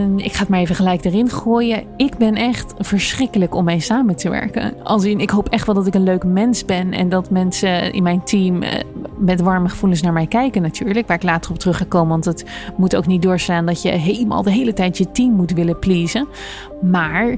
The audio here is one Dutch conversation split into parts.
En ik ga het maar even gelijk erin gooien. Ik ben echt verschrikkelijk om mee samen te werken. Als in, ik hoop echt wel dat ik een leuk mens ben. En dat mensen in mijn team eh, met warme gevoelens naar mij kijken natuurlijk. Waar ik later op terug ga komen. Want het moet ook niet doorstaan dat je helemaal de hele tijd je team moet willen pleasen. Maar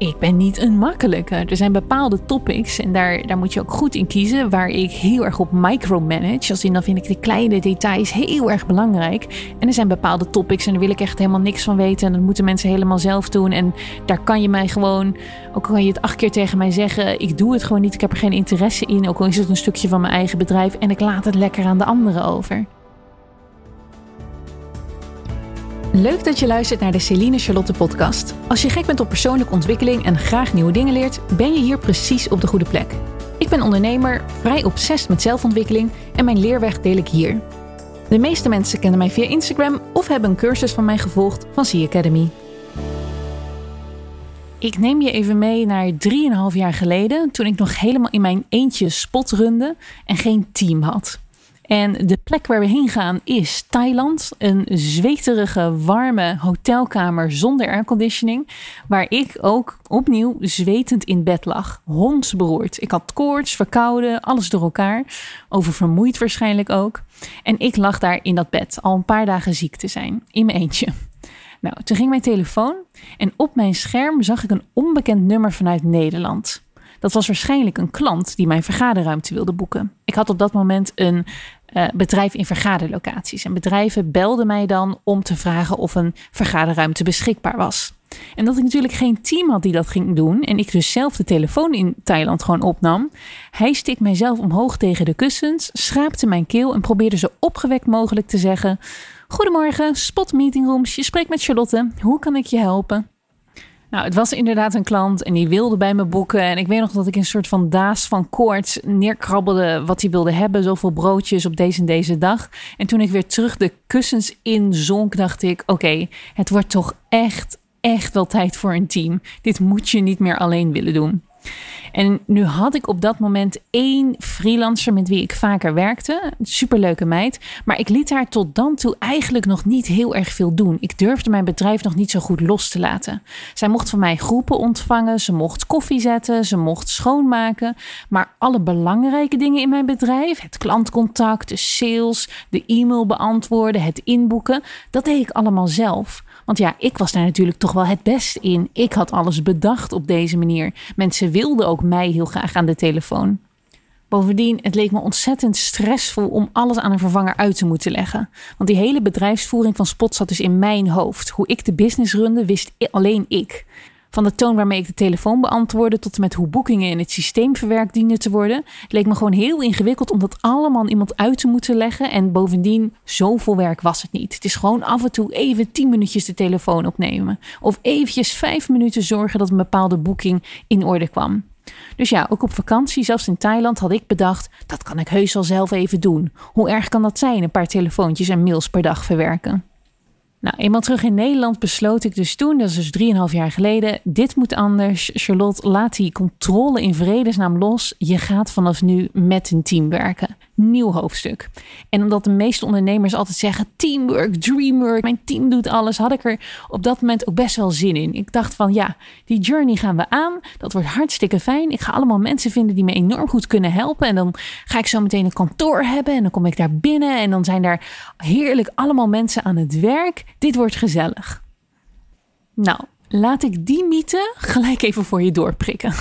ik ben niet een makkelijke. Er zijn bepaalde topics en daar, daar moet je ook goed in kiezen. Waar ik heel erg op micromanage. Als in dan vind ik de kleine details heel erg belangrijk. En er zijn bepaalde topics en daar wil ik echt helemaal niks van weten. En dat moeten mensen helemaal zelf doen. En daar kan je mij gewoon, ook al kan je het acht keer tegen mij zeggen. Ik doe het gewoon niet. Ik heb er geen interesse in. Ook al is het een stukje van mijn eigen bedrijf. En ik laat het lekker aan de anderen over. Leuk dat je luistert naar de Celine Charlotte podcast. Als je gek bent op persoonlijke ontwikkeling en graag nieuwe dingen leert, ben je hier precies op de goede plek. Ik ben ondernemer, vrij obsessief met zelfontwikkeling en mijn leerweg deel ik hier. De meeste mensen kennen mij via Instagram of hebben een cursus van mij gevolgd van C Academy. Ik neem je even mee naar 3,5 jaar geleden, toen ik nog helemaal in mijn eentje spot runde en geen team had. En de plek waar we heen gaan is Thailand. Een zweterige, warme hotelkamer zonder airconditioning. Waar ik ook opnieuw zwetend in bed lag. Hondsberoerd. Ik had koorts, verkouden, alles door elkaar. Oververmoeid waarschijnlijk ook. En ik lag daar in dat bed, al een paar dagen ziek te zijn. In mijn eentje. Nou, toen ging mijn telefoon en op mijn scherm zag ik een onbekend nummer vanuit Nederland. Dat was waarschijnlijk een klant die mijn vergaderruimte wilde boeken. Ik had op dat moment een uh, bedrijf in vergaderlocaties. En bedrijven belden mij dan om te vragen of een vergaderruimte beschikbaar was. En dat ik natuurlijk geen team had die dat ging doen. En ik dus zelf de telefoon in Thailand gewoon opnam. Hij stikt mijzelf omhoog tegen de kussens, schraapte mijn keel en probeerde zo opgewekt mogelijk te zeggen: Goedemorgen, Spot Meeting Rooms. Je spreekt met Charlotte. Hoe kan ik je helpen? Nou, het was inderdaad een klant en die wilde bij me boeken. En ik weet nog dat ik een soort van daas van koorts neerkrabbelde wat hij wilde hebben. Zoveel broodjes op deze en deze dag. En toen ik weer terug de kussens inzonk, dacht ik: oké, het wordt toch echt, echt wel tijd voor een team. Dit moet je niet meer alleen willen doen. En nu had ik op dat moment één freelancer met wie ik vaker werkte. Superleuke meid. Maar ik liet haar tot dan toe eigenlijk nog niet heel erg veel doen. Ik durfde mijn bedrijf nog niet zo goed los te laten. Zij mocht van mij groepen ontvangen. Ze mocht koffie zetten. Ze mocht schoonmaken. Maar alle belangrijke dingen in mijn bedrijf, het klantcontact, de sales, de e-mail beantwoorden, het inboeken, dat deed ik allemaal zelf. Want ja, ik was daar natuurlijk toch wel het best in. Ik had alles bedacht op deze manier. Mensen wilden ook mij heel graag aan de telefoon. Bovendien, het leek me ontzettend stressvol om alles aan een vervanger uit te moeten leggen. Want die hele bedrijfsvoering van Spot zat dus in mijn hoofd. Hoe ik de business runde, wist alleen ik. Van de toon waarmee ik de telefoon beantwoordde tot en met hoe boekingen in het systeem verwerkt dienden te worden. Leek me gewoon heel ingewikkeld om dat allemaal iemand uit te moeten leggen. En bovendien, zoveel werk was het niet. Het is gewoon af en toe even 10 minuutjes de telefoon opnemen. Of eventjes 5 minuten zorgen dat een bepaalde boeking in orde kwam. Dus ja, ook op vakantie, zelfs in Thailand, had ik bedacht: dat kan ik heus wel zelf even doen. Hoe erg kan dat zijn? Een paar telefoontjes en mails per dag verwerken. Nou, eenmaal terug in Nederland besloot ik dus toen, dat is dus 3,5 jaar geleden, dit moet anders. Charlotte, laat die controle in vredesnaam los. Je gaat vanaf nu met een team werken nieuw hoofdstuk. En omdat de meeste ondernemers altijd zeggen teamwork, dreamwork, mijn team doet alles, had ik er op dat moment ook best wel zin in. Ik dacht van ja, die journey gaan we aan. Dat wordt hartstikke fijn. Ik ga allemaal mensen vinden die me enorm goed kunnen helpen. En dan ga ik zo meteen een kantoor hebben en dan kom ik daar binnen en dan zijn daar heerlijk allemaal mensen aan het werk. Dit wordt gezellig. Nou, Laat ik die mythe gelijk even voor je doorprikken.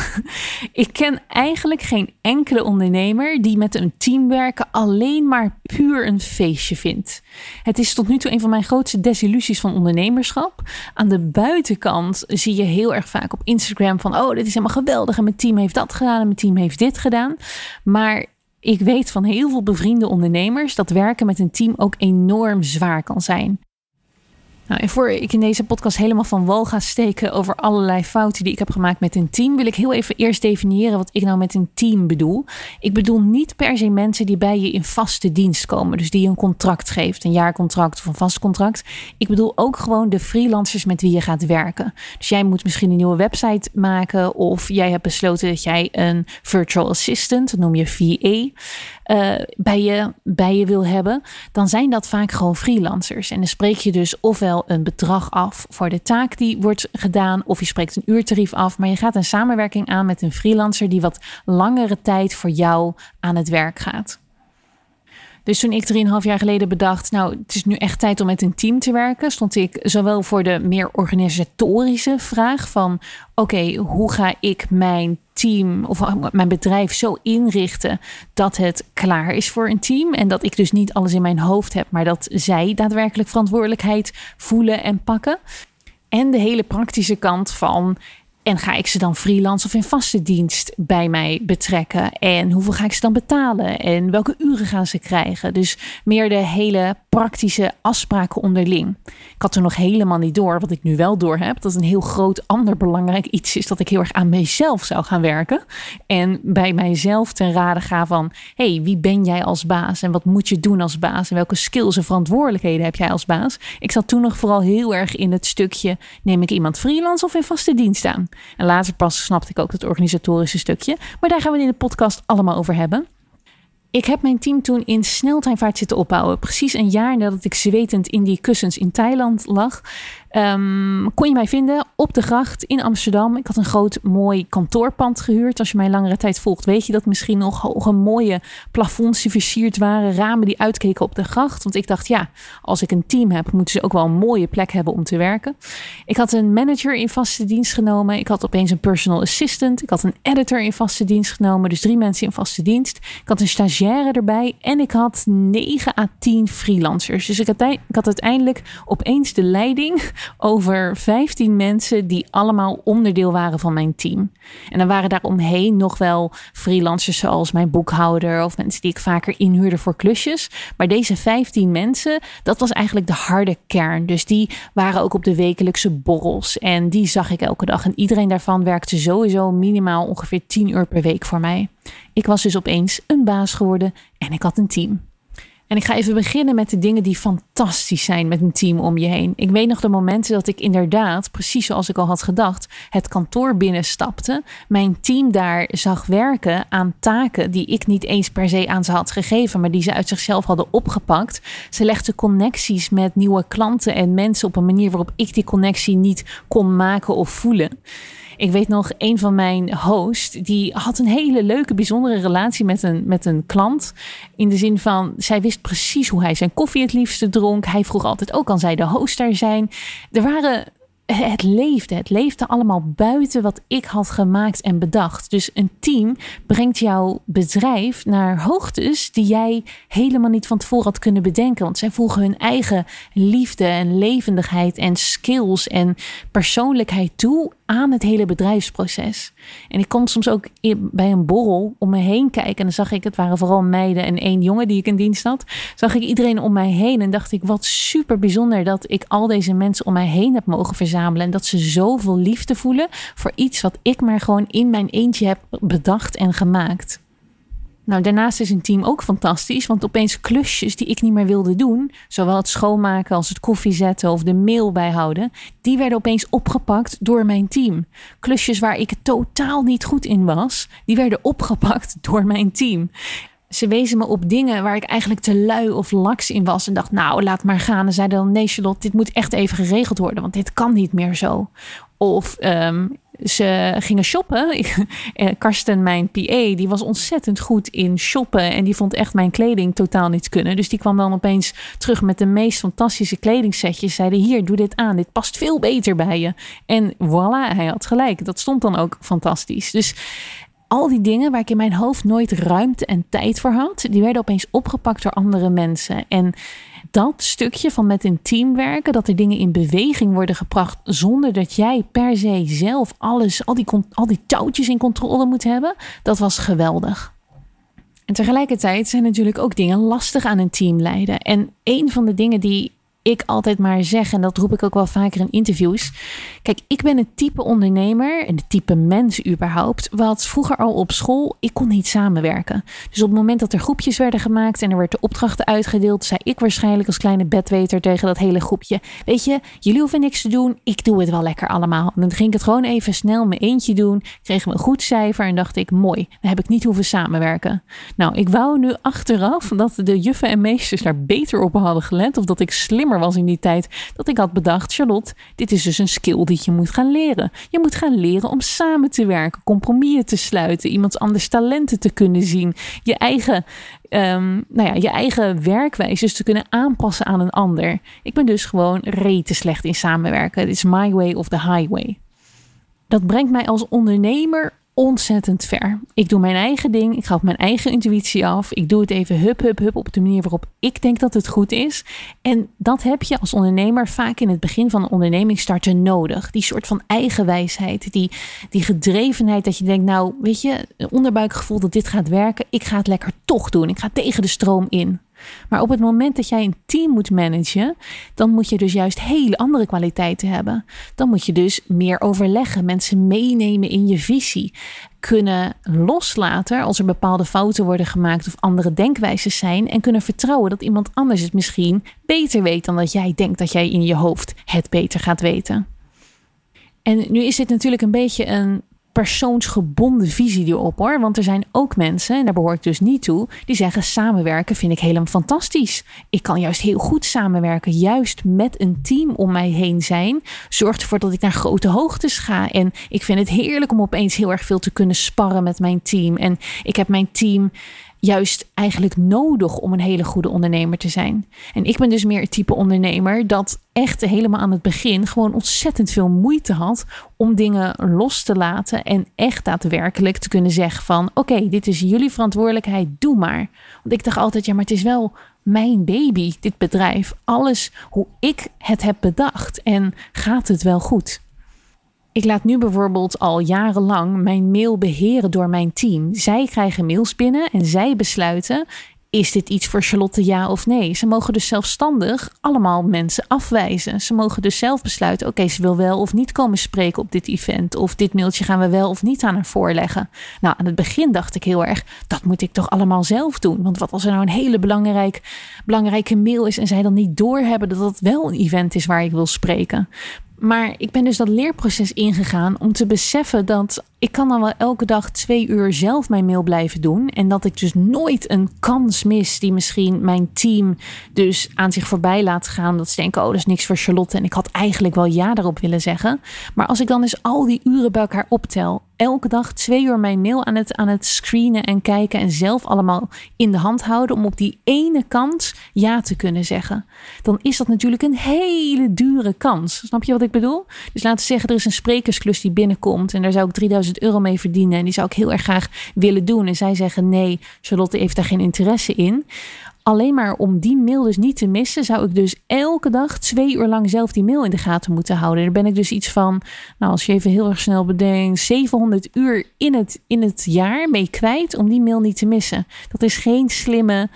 Ik ken eigenlijk geen enkele ondernemer die met een team werken alleen maar puur een feestje vindt. Het is tot nu toe een van mijn grootste desillusies van ondernemerschap. Aan de buitenkant zie je heel erg vaak op Instagram van: oh, dit is helemaal geweldig en mijn team heeft dat gedaan en mijn team heeft dit gedaan. Maar ik weet van heel veel bevriende ondernemers dat werken met een team ook enorm zwaar kan zijn. Nou, en voor ik in deze podcast helemaal van wal ga steken over allerlei fouten die ik heb gemaakt met een team, wil ik heel even eerst definiëren wat ik nou met een team bedoel. Ik bedoel niet per se mensen die bij je in vaste dienst komen, dus die je een contract geeft, een jaarcontract of een vast contract. Ik bedoel ook gewoon de freelancers met wie je gaat werken. Dus jij moet misschien een nieuwe website maken of jij hebt besloten dat jij een virtual assistant, dat noem je VA, uh, bij, je, bij je wil hebben, dan zijn dat vaak gewoon freelancers. En dan spreek je dus ofwel een bedrag af voor de taak die wordt gedaan, of je spreekt een uurtarief af, maar je gaat een samenwerking aan met een freelancer die wat langere tijd voor jou aan het werk gaat. Dus toen ik 3,5 jaar geleden bedacht, nou, het is nu echt tijd om met een team te werken, stond ik zowel voor de meer organisatorische vraag van, oké, hoe ga ik mijn team of mijn bedrijf zo inrichten dat het klaar is voor een team en dat ik dus niet alles in mijn hoofd heb, maar dat zij daadwerkelijk verantwoordelijkheid voelen en pakken. En de hele praktische kant van en ga ik ze dan freelance of in vaste dienst bij mij betrekken? En hoeveel ga ik ze dan betalen? En welke uren gaan ze krijgen? Dus meer de hele praktische afspraken onderling. Ik had er nog helemaal niet door, wat ik nu wel door heb. Dat een heel groot ander belangrijk iets is dat ik heel erg aan mezelf zou gaan werken. En bij mijzelf ten rade ga van: hey, wie ben jij als baas? En wat moet je doen als baas? En welke skills en verantwoordelijkheden heb jij als baas? Ik zat toen nog vooral heel erg in het stukje: neem ik iemand freelance of in vaste dienst aan? En later pas snapte ik ook het organisatorische stukje. Maar daar gaan we het in de podcast allemaal over hebben. Ik heb mijn team toen in sneltreinvaart zitten opbouwen. Precies een jaar nadat ik zwetend in die kussens in Thailand lag. Um, kon je mij vinden op de gracht in Amsterdam. Ik had een groot mooi kantoorpand gehuurd. Als je mij langere tijd volgt, weet je dat misschien nog hoge mooie plafonds die versierd waren. Ramen die uitkeken op de gracht. Want ik dacht, ja, als ik een team heb, moeten ze ook wel een mooie plek hebben om te werken. Ik had een manager in vaste dienst genomen. Ik had opeens een personal assistant. Ik had een editor in vaste dienst genomen. Dus drie mensen in vaste dienst. Ik had een stagiaire erbij. En ik had 9 à 10 freelancers. Dus ik had, ik had uiteindelijk opeens de leiding over 15 mensen die allemaal onderdeel waren van mijn team. En dan waren daar omheen nog wel freelancers zoals mijn boekhouder of mensen die ik vaker inhuurde voor klusjes. Maar deze 15 mensen, dat was eigenlijk de harde kern. Dus die waren ook op de wekelijkse borrels en die zag ik elke dag. En iedereen daarvan werkte sowieso minimaal ongeveer 10 uur per week voor mij. Ik was dus opeens een baas geworden en ik had een team. En ik ga even beginnen met de dingen die fantastisch zijn met een team om je heen. Ik weet nog de momenten dat ik inderdaad, precies zoals ik al had gedacht, het kantoor binnenstapte. Mijn team daar zag werken aan taken die ik niet eens per se aan ze had gegeven, maar die ze uit zichzelf hadden opgepakt. Ze legden connecties met nieuwe klanten en mensen op een manier waarop ik die connectie niet kon maken of voelen. Ik weet nog, een van mijn hosts, die had een hele leuke, bijzondere relatie met een, met een klant. In de zin van, zij wist precies hoe hij zijn koffie het liefste dronk. Hij vroeg altijd ook, kan zij de host daar zijn? Er waren het leefde. Het leefde allemaal buiten wat ik had gemaakt en bedacht. Dus een team brengt jouw bedrijf naar hoogtes die jij helemaal niet van tevoren had kunnen bedenken. Want zij voegen hun eigen liefde en levendigheid en skills en persoonlijkheid toe aan het hele bedrijfsproces. En ik kon soms ook bij een borrel om me heen kijken. En dan zag ik, het waren vooral meiden en één jongen die ik in dienst had. Zag ik iedereen om mij heen en dacht ik, wat super bijzonder dat ik al deze mensen om mij heen heb mogen verzamelen. En dat ze zoveel liefde voelen voor iets wat ik maar gewoon in mijn eentje heb bedacht en gemaakt. Nou, daarnaast is een team ook fantastisch, want opeens klusjes die ik niet meer wilde doen, zowel het schoonmaken als het koffie zetten of de mail bijhouden, die werden opeens opgepakt door mijn team. Klusjes waar ik totaal niet goed in was, die werden opgepakt door mijn team. Ze wezen me op dingen waar ik eigenlijk te lui of laks in was. En dacht, nou, laat maar gaan. En zeiden dan, nee Charlotte, dit moet echt even geregeld worden. Want dit kan niet meer zo. Of um, ze gingen shoppen. Eh, Karsten, mijn PA, die was ontzettend goed in shoppen. En die vond echt mijn kleding totaal niet kunnen. Dus die kwam dan opeens terug met de meest fantastische kledingsetjes. Zeiden, hier, doe dit aan. Dit past veel beter bij je. En voilà, hij had gelijk. Dat stond dan ook fantastisch. Dus al die dingen waar ik in mijn hoofd nooit ruimte en tijd voor had, die werden opeens opgepakt door andere mensen. En dat stukje van met een team werken, dat er dingen in beweging worden gebracht zonder dat jij per se zelf alles, al die, al die touwtjes in controle moet hebben, dat was geweldig. En tegelijkertijd zijn natuurlijk ook dingen lastig aan een team leiden. En een van de dingen die ik altijd maar zeg, en dat roep ik ook wel vaker in interviews. Kijk, ik ben een type ondernemer en de type mens überhaupt, wat vroeger al op school, ik kon niet samenwerken. Dus op het moment dat er groepjes werden gemaakt en er werd de opdrachten uitgedeeld, zei ik waarschijnlijk als kleine bedweter tegen dat hele groepje, weet je, jullie hoeven niks te doen, ik doe het wel lekker allemaal. En dan ging ik het gewoon even snel mijn eentje doen, kreeg me een goed cijfer en dacht ik, mooi, dan heb ik niet hoeven samenwerken. Nou, ik wou nu achteraf dat de juffen en meesters daar beter op hadden gelet of dat ik slimmer was in die tijd, dat ik had bedacht, Charlotte, dit is dus een skill die je moet gaan leren. Je moet gaan leren om samen te werken, compromissen te sluiten, iemands anders talenten te kunnen zien, je eigen, um, nou ja, je eigen werkwijzes te kunnen aanpassen aan een ander. Ik ben dus gewoon rete slecht in samenwerken. Het is my way of the highway. Dat brengt mij als ondernemer ontzettend ver. Ik doe mijn eigen ding. Ik ga op mijn eigen intuïtie af. Ik doe het even hup, hup, hup op de manier waarop ik denk dat het goed is. En dat heb je als ondernemer vaak in het begin van een onderneming starten nodig. Die soort van eigenwijsheid, die, die gedrevenheid dat je denkt, nou weet je, onderbuikgevoel dat dit gaat werken. Ik ga het lekker toch doen. Ik ga tegen de stroom in. Maar op het moment dat jij een team moet managen, dan moet je dus juist hele andere kwaliteiten hebben. Dan moet je dus meer overleggen, mensen meenemen in je visie, kunnen loslaten als er bepaalde fouten worden gemaakt of andere denkwijzes zijn en kunnen vertrouwen dat iemand anders het misschien beter weet dan dat jij denkt dat jij in je hoofd het beter gaat weten. En nu is dit natuurlijk een beetje een persoonsgebonden visie erop hoor. Want er zijn ook mensen, en daar behoor ik dus niet toe, die zeggen samenwerken vind ik helemaal fantastisch. Ik kan juist heel goed samenwerken, juist met een team om mij heen zijn. Zorgt ervoor dat ik naar grote hoogtes ga. En ik vind het heerlijk om opeens heel erg veel te kunnen sparren met mijn team. En ik heb mijn team juist eigenlijk nodig om een hele goede ondernemer te zijn. En ik ben dus meer het type ondernemer dat echt helemaal aan het begin gewoon ontzettend veel moeite had om dingen los te laten en echt daadwerkelijk te kunnen zeggen van oké, dit is jullie verantwoordelijkheid, doe maar. Want ik dacht altijd ja, maar het is wel mijn baby, dit bedrijf. Alles hoe ik het heb bedacht en gaat het wel goed? Ik laat nu bijvoorbeeld al jarenlang mijn mail beheren door mijn team. Zij krijgen mails binnen en zij besluiten: is dit iets voor Charlotte ja of nee? Ze mogen dus zelfstandig allemaal mensen afwijzen. Ze mogen dus zelf besluiten: oké, ze wil wel of niet komen spreken op dit event. Of dit mailtje gaan we wel of niet aan haar voorleggen. Nou, aan het begin dacht ik heel erg: dat moet ik toch allemaal zelf doen? Want wat als er nou een hele belangrijk, belangrijke mail is en zij dan niet doorhebben dat het wel een event is waar ik wil spreken? Maar ik ben dus dat leerproces ingegaan om te beseffen dat ik kan dan wel elke dag twee uur zelf mijn mail blijven doen. En dat ik dus nooit een kans mis die misschien mijn team dus aan zich voorbij laat gaan. Dat ze denken, oh dat is niks voor Charlotte. En ik had eigenlijk wel ja daarop willen zeggen. Maar als ik dan dus al die uren bij elkaar optel. Elke dag twee uur mijn mail aan het, aan het screenen en kijken. En zelf allemaal in de hand houden om op die ene kans ja te kunnen zeggen. Dan is dat natuurlijk een hele dure kans. Snap je wat ik bedoel? Dus laten we zeggen, er is een sprekersklus die binnenkomt. En daar zou ik 3000 euro mee verdienen. En die zou ik heel erg graag willen doen. En zij zeggen nee, Charlotte heeft daar geen interesse in. Alleen maar om die mail dus niet te missen, zou ik dus elke dag twee uur lang zelf die mail in de gaten moeten houden. Daar ben ik dus iets van, nou als je even heel erg snel bedenkt, 700 uur in het, in het jaar mee kwijt om die mail niet te missen. Dat is geen slimme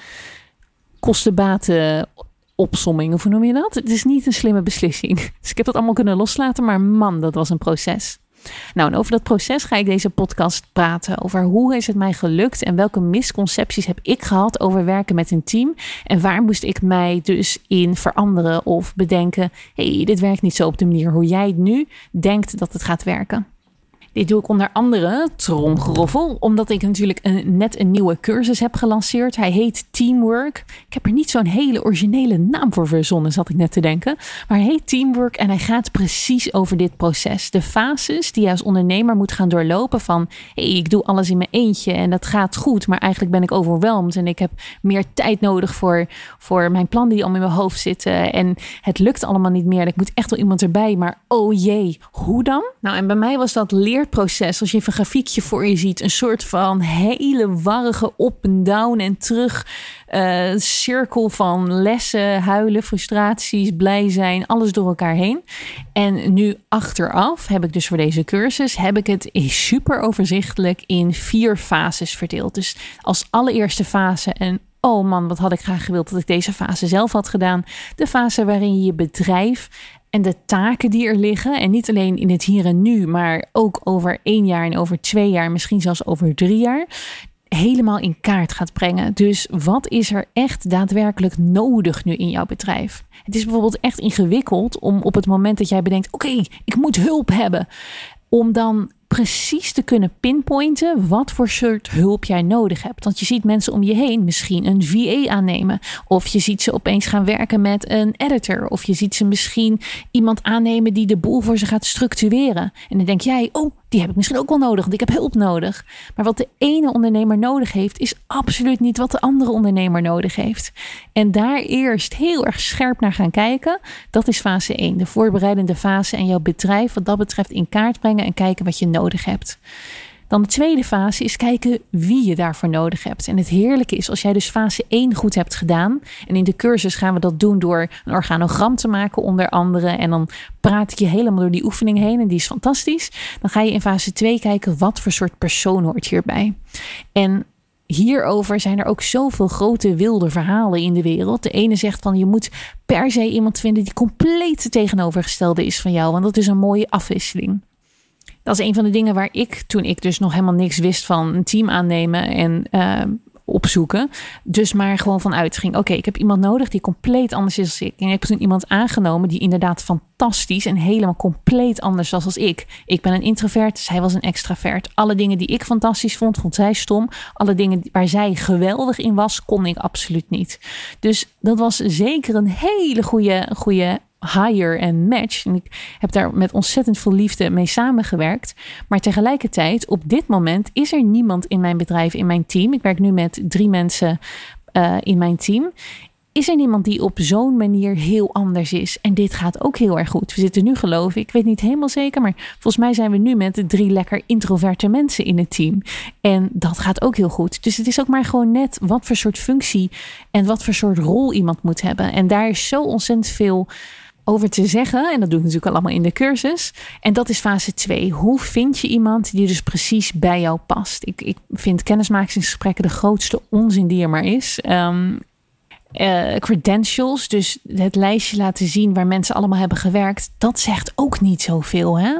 kostenbaten opsomming, of hoe noem je dat? Het is niet een slimme beslissing. Dus ik heb dat allemaal kunnen loslaten, maar man, dat was een proces. Nou, en over dat proces ga ik deze podcast praten. Over hoe is het mij gelukt en welke misconcepties heb ik gehad over werken met een team. En waar moest ik mij dus in veranderen of bedenken: hé, hey, dit werkt niet zo op de manier hoe jij nu denkt dat het gaat werken. Dit doe ik onder andere, tromgeroffel, omdat ik natuurlijk net een nieuwe cursus heb gelanceerd. Hij heet Teamwork. Ik heb er niet zo'n hele originele naam voor verzonnen, zat ik net te denken. Maar hij heet Teamwork en hij gaat precies over dit proces. De fases die je als ondernemer moet gaan doorlopen van... hey, ik doe alles in mijn eentje en dat gaat goed, maar eigenlijk ben ik overweldigd en ik heb meer tijd nodig voor, voor mijn plannen die al in mijn hoofd zitten. En het lukt allemaal niet meer. Ik moet echt wel iemand erbij, maar oh jee, hoe dan? Nou, en bij mij was dat leer proces als je even een grafiekje voor je ziet, een soort van hele warrige op en down en terug uh, cirkel van lessen, huilen, frustraties, blij zijn, alles door elkaar heen. En nu achteraf heb ik dus voor deze cursus heb ik het super overzichtelijk in vier fases verdeeld. Dus als allereerste fase een oh man, wat had ik graag gewild dat ik deze fase zelf had gedaan. De fase waarin je je bedrijf en de taken die er liggen, en niet alleen in het hier en nu, maar ook over één jaar en over twee jaar, misschien zelfs over drie jaar, helemaal in kaart gaat brengen. Dus wat is er echt daadwerkelijk nodig nu in jouw bedrijf? Het is bijvoorbeeld echt ingewikkeld om op het moment dat jij bedenkt: oké, ik moet hulp hebben, om dan precies te kunnen pinpointen wat voor soort hulp jij nodig hebt. Want je ziet mensen om je heen misschien een VA aannemen. Of je ziet ze opeens gaan werken met een editor. Of je ziet ze misschien iemand aannemen die de boel voor ze gaat structureren. En dan denk jij, oh, die heb ik misschien ook wel nodig, want ik heb hulp nodig. Maar wat de ene ondernemer nodig heeft, is absoluut niet wat de andere ondernemer nodig heeft. En daar eerst heel erg scherp naar gaan kijken, dat is fase 1, de voorbereidende fase en jouw bedrijf wat dat betreft in kaart brengen en kijken wat je nodig hebt. Dan de tweede fase is kijken wie je daarvoor nodig hebt. En het heerlijke is als jij dus fase 1 goed hebt gedaan. En in de cursus gaan we dat doen door een organogram te maken onder andere. En dan praat ik je helemaal door die oefening heen en die is fantastisch. Dan ga je in fase 2 kijken wat voor soort persoon hoort hierbij. En hierover zijn er ook zoveel grote wilde verhalen in de wereld. De ene zegt van je moet per se iemand vinden die compleet tegenovergestelde is van jou, want dat is een mooie afwisseling. Dat is een van de dingen waar ik, toen ik dus nog helemaal niks wist van een team aannemen en uh, opzoeken, dus maar gewoon van uitging. Oké, ik heb iemand nodig die compleet anders is dan ik. En ik heb toen iemand aangenomen die inderdaad fantastisch en helemaal compleet anders was als ik. Ik ben een introvert, zij was een extravert. Alle dingen die ik fantastisch vond, vond zij stom. Alle dingen waar zij geweldig in was, kon ik absoluut niet. Dus dat was zeker een hele goede, goede hire en match. En ik heb daar met ontzettend veel liefde mee samengewerkt. Maar tegelijkertijd, op dit moment, is er niemand in mijn bedrijf, in mijn team. Ik werk nu met drie mensen uh, in mijn team. Is er niemand die op zo'n manier heel anders is? En dit gaat ook heel erg goed. We zitten nu, geloof ik, ik weet niet helemaal zeker, maar volgens mij zijn we nu met drie lekker introverte mensen in het team. En dat gaat ook heel goed. Dus het is ook maar gewoon net wat voor soort functie en wat voor soort rol iemand moet hebben. En daar is zo ontzettend veel over te zeggen. En dat doe ik natuurlijk allemaal in de cursus. En dat is fase 2. Hoe vind je iemand die dus precies bij jou past? Ik, ik vind kennismakingsgesprekken de grootste onzin die er maar is. Um, uh, credentials, dus het lijstje laten zien waar mensen allemaal hebben gewerkt, dat zegt ook niet zoveel. Hè?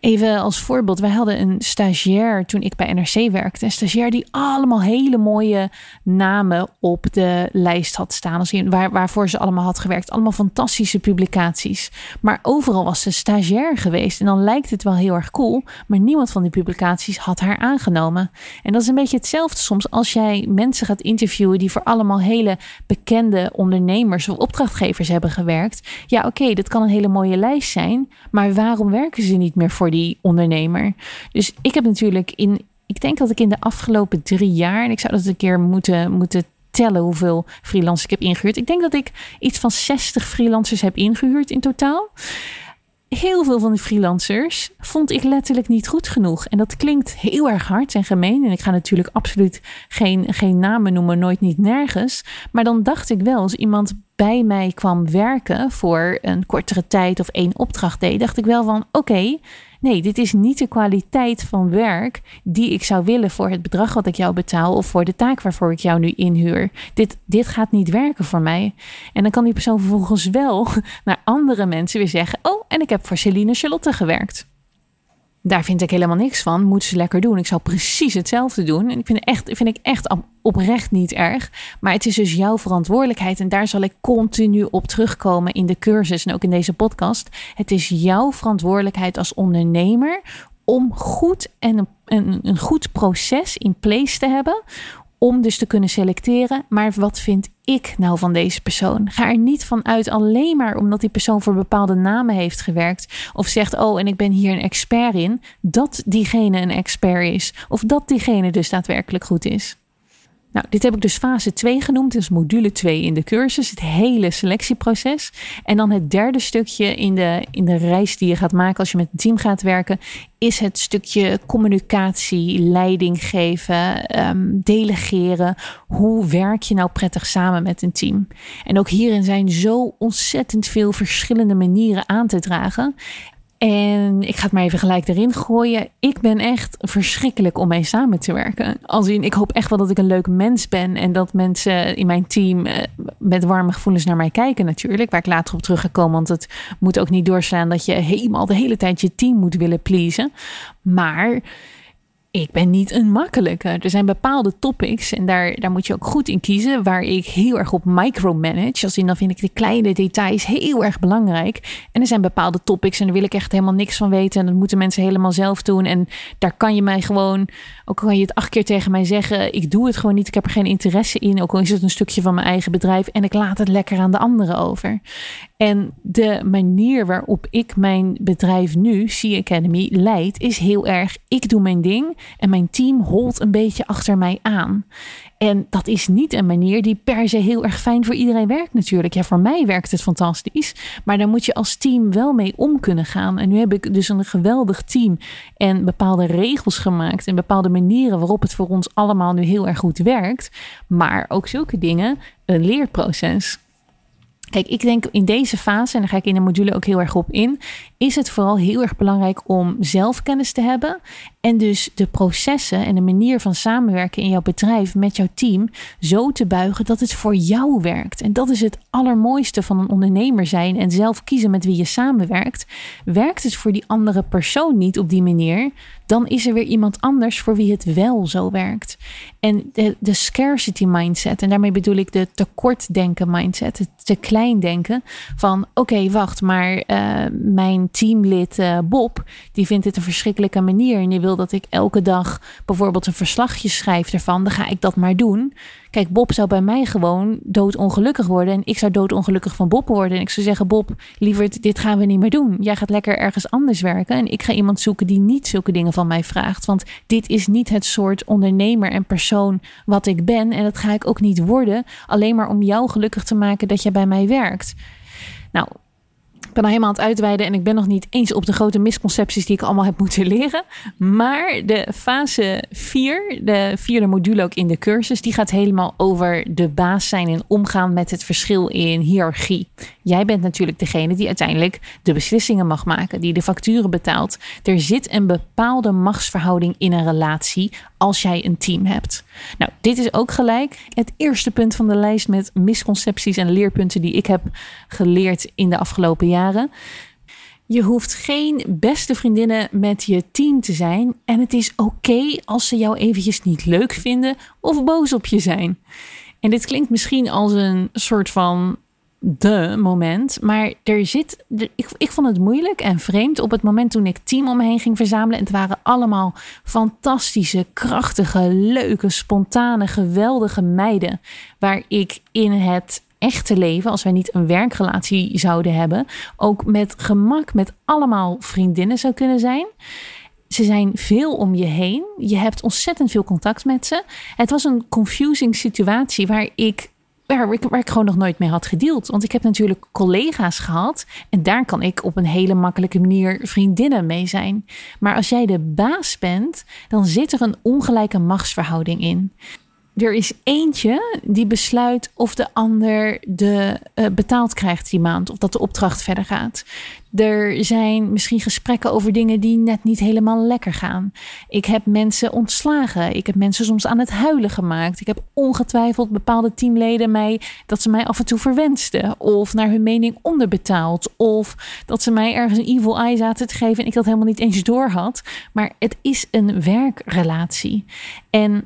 Even als voorbeeld, wij hadden een stagiair toen ik bij NRC werkte. Een stagiair die allemaal hele mooie namen op de lijst had staan. Als waar, waarvoor ze allemaal had gewerkt. Allemaal fantastische publicaties. Maar overal was ze stagiair geweest. En dan lijkt het wel heel erg cool. Maar niemand van die publicaties had haar aangenomen. En dat is een beetje hetzelfde soms als jij mensen gaat interviewen die voor allemaal hele bekende ondernemers of opdrachtgevers hebben gewerkt. Ja, oké, dat kan een hele mooie lijst zijn. Maar waarom werken ze niet meer voor die ondernemer. Dus ik heb natuurlijk in, ik denk dat ik in de afgelopen drie jaar, en ik zou dat een keer moeten, moeten tellen hoeveel freelancers ik heb ingehuurd. Ik denk dat ik iets van 60 freelancers heb ingehuurd in totaal. Heel veel van die freelancers vond ik letterlijk niet goed genoeg. En dat klinkt heel erg hard en gemeen. En ik ga natuurlijk absoluut geen, geen namen noemen, nooit niet nergens. Maar dan dacht ik wel, als iemand bij mij kwam werken voor een kortere tijd of één opdracht deed, dacht ik wel van oké, Nee, dit is niet de kwaliteit van werk die ik zou willen voor het bedrag wat ik jou betaal of voor de taak waarvoor ik jou nu inhuur. Dit, dit gaat niet werken voor mij. En dan kan die persoon vervolgens wel naar andere mensen weer zeggen: Oh, en ik heb voor Celine Charlotte gewerkt. Daar vind ik helemaal niks van. Moeten ze lekker doen. Ik zou precies hetzelfde doen. En ik vind, echt, vind ik echt oprecht niet erg. Maar het is dus jouw verantwoordelijkheid. En daar zal ik continu op terugkomen in de cursus en ook in deze podcast. Het is jouw verantwoordelijkheid als ondernemer om goed en een, een, een goed proces in place te hebben om dus te kunnen selecteren. Maar wat vind ik nou van deze persoon? Ga er niet van uit alleen maar omdat die persoon voor bepaalde namen heeft gewerkt. Of zegt, oh, en ik ben hier een expert in. Dat diegene een expert is. Of dat diegene dus daadwerkelijk goed is. Nou, dit heb ik dus fase 2 genoemd, dus module 2 in de cursus, het hele selectieproces. En dan het derde stukje in de, in de reis die je gaat maken als je met een team gaat werken, is het stukje communicatie, leiding geven, um, delegeren. Hoe werk je nou prettig samen met een team? En ook hierin zijn zo ontzettend veel verschillende manieren aan te dragen. En ik ga het maar even gelijk erin gooien. Ik ben echt verschrikkelijk om mee samen te werken. In, ik hoop echt wel dat ik een leuk mens ben. En dat mensen in mijn team eh, met warme gevoelens naar mij kijken natuurlijk. Waar ik later op terug ga komen. Want het moet ook niet doorslaan dat je helemaal de hele tijd je team moet willen pleasen. Maar ik ben niet een makkelijke. Er zijn bepaalde topics en daar, daar moet je ook goed in kiezen. Waar ik heel erg op micromanage. Als in dan vind ik de kleine details heel erg belangrijk. En er zijn bepaalde topics en daar wil ik echt helemaal niks van weten. En dat moeten mensen helemaal zelf doen. En daar kan je mij gewoon, ook kan je het acht keer tegen mij zeggen. Ik doe het gewoon niet. Ik heb er geen interesse in. Ook al is het een stukje van mijn eigen bedrijf. En ik laat het lekker aan de anderen over. En de manier waarop ik mijn bedrijf nu, C Academy, leid, is heel erg: ik doe mijn ding en mijn team holt een beetje achter mij aan. En dat is niet een manier die per se heel erg fijn voor iedereen werkt natuurlijk. Ja, voor mij werkt het fantastisch. Maar daar moet je als team wel mee om kunnen gaan. En nu heb ik dus een geweldig team en bepaalde regels gemaakt. En bepaalde manieren waarop het voor ons allemaal nu heel erg goed werkt. Maar ook zulke dingen, een leerproces. Kijk, ik denk in deze fase, en daar ga ik in de module ook heel erg op in, is het vooral heel erg belangrijk om zelfkennis te hebben. En dus de processen en de manier van samenwerken in jouw bedrijf met jouw team zo te buigen dat het voor jou werkt. En dat is het allermooiste van een ondernemer zijn en zelf kiezen met wie je samenwerkt. Werkt het voor die andere persoon niet op die manier, dan is er weer iemand anders voor wie het wel zo werkt. En de, de scarcity mindset, en daarmee bedoel ik de tekortdenken mindset, het te klein denken van oké, wacht, maar uh, mijn teamlid uh, Bob, die vindt dit een verschrikkelijke manier en die wil dat ik elke dag bijvoorbeeld een verslagje schrijf ervan, dan ga ik dat maar doen. Kijk, Bob zou bij mij gewoon doodongelukkig worden en ik zou doodongelukkig van Bob worden. En ik zou zeggen, Bob, liever dit gaan we niet meer doen. Jij gaat lekker ergens anders werken en ik ga iemand zoeken die niet zulke dingen van mij vraagt. Want dit is niet het soort ondernemer en persoon wat ik ben en dat ga ik ook niet worden, alleen maar om jou gelukkig te maken dat jij bij mij werkt. Nou, ben al helemaal aan het uitweiden en ik ben nog niet eens op de grote misconcepties die ik allemaal heb moeten leren. Maar de fase 4, de vierde module ook in de cursus, die gaat helemaal over de baas zijn en omgaan met het verschil in hiërarchie. Jij bent natuurlijk degene die uiteindelijk de beslissingen mag maken, die de facturen betaalt. Er zit een bepaalde machtsverhouding in een relatie als jij een team hebt. Nou, dit is ook gelijk het eerste punt van de lijst met misconcepties en leerpunten die ik heb geleerd in de afgelopen jaren. Je hoeft geen beste vriendinnen met je team te zijn. En het is oké als ze jou eventjes niet leuk vinden of boos op je zijn. En dit klinkt misschien als een soort van de moment. Maar er zit. Ik, ik vond het moeilijk en vreemd op het moment toen ik team om me heen ging verzamelen. En het waren allemaal fantastische, krachtige, leuke, spontane, geweldige meiden. Waar ik in het echte leven, als wij niet een werkrelatie zouden hebben, ook met gemak met allemaal vriendinnen zou kunnen zijn. Ze zijn veel om je heen. Je hebt ontzettend veel contact met ze. Het was een confusing situatie waar ik waar ik, ik gewoon nog nooit mee had gedeeld. Want ik heb natuurlijk collega's gehad. En daar kan ik op een hele makkelijke manier vriendinnen mee zijn. Maar als jij de baas bent, dan zit er een ongelijke machtsverhouding in er is eentje die besluit of de ander de uh, betaald krijgt die maand. Of dat de opdracht verder gaat. Er zijn misschien gesprekken over dingen die net niet helemaal lekker gaan. Ik heb mensen ontslagen. Ik heb mensen soms aan het huilen gemaakt. Ik heb ongetwijfeld bepaalde teamleden mij dat ze mij af en toe verwensten. Of naar hun mening onderbetaald. Of dat ze mij ergens een evil eye zaten te geven en ik dat helemaal niet eens door had. Maar het is een werkrelatie. En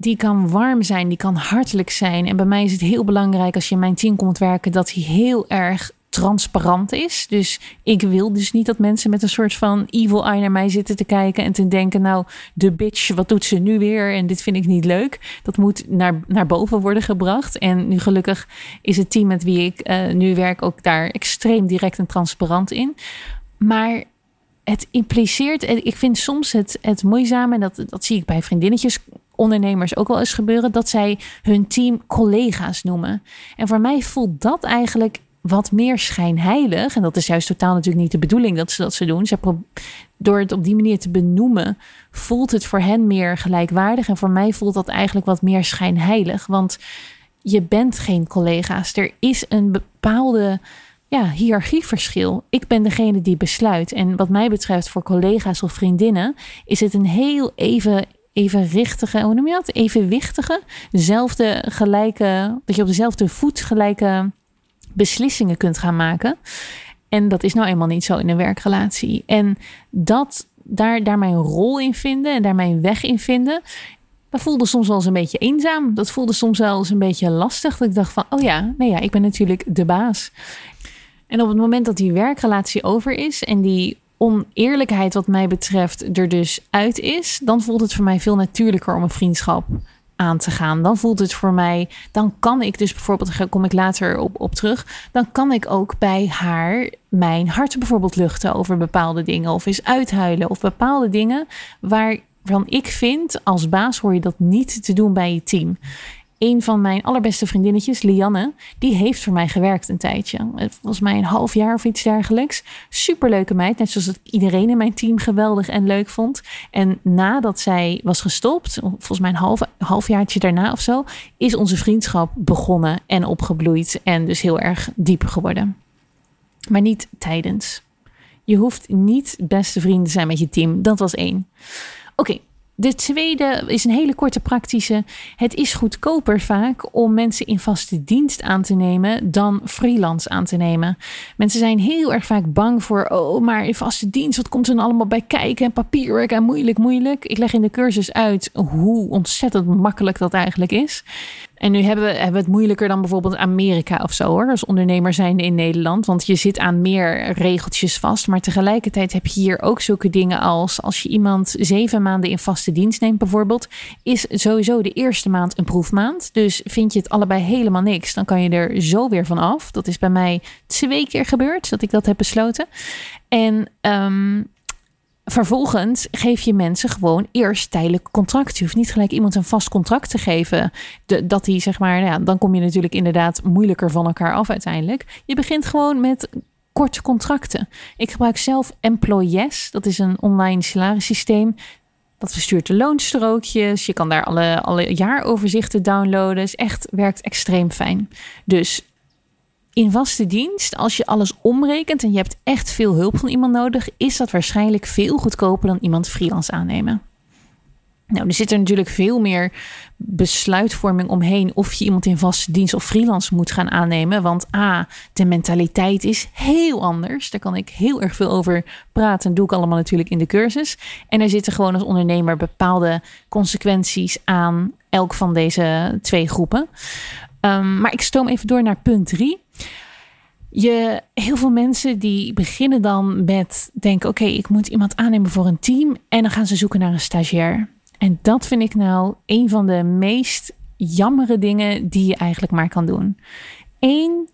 die kan warm zijn, die kan hartelijk zijn. En bij mij is het heel belangrijk als je in mijn team komt werken dat hij heel erg transparant is. Dus ik wil dus niet dat mensen met een soort van evil eye naar mij zitten te kijken en te denken, nou, de bitch, wat doet ze nu weer? En dit vind ik niet leuk. Dat moet naar, naar boven worden gebracht. En nu gelukkig is het team met wie ik uh, nu werk ook daar extreem direct en transparant in. Maar het impliceert, ik vind soms het, het moeizame, en dat, dat zie ik bij vriendinnetjes ondernemers ook wel eens gebeuren, dat zij hun team collega's noemen. En voor mij voelt dat eigenlijk wat meer schijnheilig. En dat is juist totaal natuurlijk niet de bedoeling dat ze dat ze doen. Ze door het op die manier te benoemen, voelt het voor hen meer gelijkwaardig. En voor mij voelt dat eigenlijk wat meer schijnheilig. Want je bent geen collega's. Er is een bepaalde ja, hiërarchieverschil. Ik ben degene die besluit. En wat mij betreft, voor collega's of vriendinnen, is het een heel even evenwichtige, hoe noem je dat? Evenwichtige, dezelfde gelijke, dat je op dezelfde voet gelijke beslissingen kunt gaan maken. En dat is nou eenmaal niet zo in een werkrelatie. En dat daar, daar mijn rol in vinden en daar mijn weg in vinden. Dat voelde soms wel eens een beetje eenzaam. Dat voelde soms wel eens een beetje lastig. Dat ik dacht van, oh ja, nee ja, ik ben natuurlijk de baas. En op het moment dat die werkrelatie over is en die oneerlijkheid wat mij betreft er dus uit is, dan voelt het voor mij veel natuurlijker om een vriendschap aan te gaan. Dan voelt het voor mij, dan kan ik dus bijvoorbeeld, daar kom ik later op, op terug, dan kan ik ook bij haar mijn hart bijvoorbeeld luchten over bepaalde dingen of eens uithuilen of bepaalde dingen waarvan ik vind als baas hoor je dat niet te doen bij je team een van mijn allerbeste vriendinnetjes, Lianne, die heeft voor mij gewerkt een tijdje. Volgens mij een half jaar of iets dergelijks. Superleuke meid, net zoals ik iedereen in mijn team geweldig en leuk vond. En nadat zij was gestopt, volgens mij een half, halfjaartje daarna of zo, is onze vriendschap begonnen en opgebloeid en dus heel erg diep geworden. Maar niet tijdens. Je hoeft niet beste vrienden te zijn met je team. Dat was één. Oké, de tweede is een hele korte praktische. Het is goedkoper vaak om mensen in vaste dienst aan te nemen dan freelance aan te nemen. Mensen zijn heel erg vaak bang voor, oh, maar in vaste dienst, wat komt er dan allemaal bij kijken? En papierwerk en moeilijk, moeilijk. Ik leg in de cursus uit hoe ontzettend makkelijk dat eigenlijk is. En nu hebben we, hebben het moeilijker dan bijvoorbeeld Amerika of zo hoor. Als ondernemer zijnde in Nederland. Want je zit aan meer regeltjes vast. Maar tegelijkertijd heb je hier ook zulke dingen als als je iemand zeven maanden in vaste dienst neemt bijvoorbeeld. Is sowieso de eerste maand een proefmaand. Dus vind je het allebei helemaal niks. Dan kan je er zo weer van af. Dat is bij mij twee keer gebeurd dat ik dat heb besloten. En um, Vervolgens geef je mensen gewoon eerst tijdelijk contract. Je hoeft niet gelijk iemand een vast contract te geven. Dat die zeg maar, ja, dan kom je natuurlijk inderdaad moeilijker van elkaar af uiteindelijk. Je begint gewoon met korte contracten. Ik gebruik zelf Employees. Dat is een online salarissysteem. Dat verstuurt de loonstrookjes. Je kan daar alle, alle jaaroverzichten downloaden. Is echt werkt extreem fijn. Dus in vaste dienst, als je alles omrekent en je hebt echt veel hulp van iemand nodig, is dat waarschijnlijk veel goedkoper dan iemand freelance aannemen. Nou, er zit er natuurlijk veel meer besluitvorming omheen of je iemand in vaste dienst of freelance moet gaan aannemen. Want A, de mentaliteit is heel anders. Daar kan ik heel erg veel over praten. Dat doe ik allemaal natuurlijk in de cursus. En er zitten gewoon als ondernemer bepaalde consequenties aan elk van deze twee groepen. Um, maar ik stoom even door naar punt drie. Je, heel veel mensen die beginnen dan met denken: oké, ik moet iemand aannemen voor een team. En dan gaan ze zoeken naar een stagiair. En dat vind ik nou een van de meest jammere dingen die je eigenlijk maar kan doen. Eén,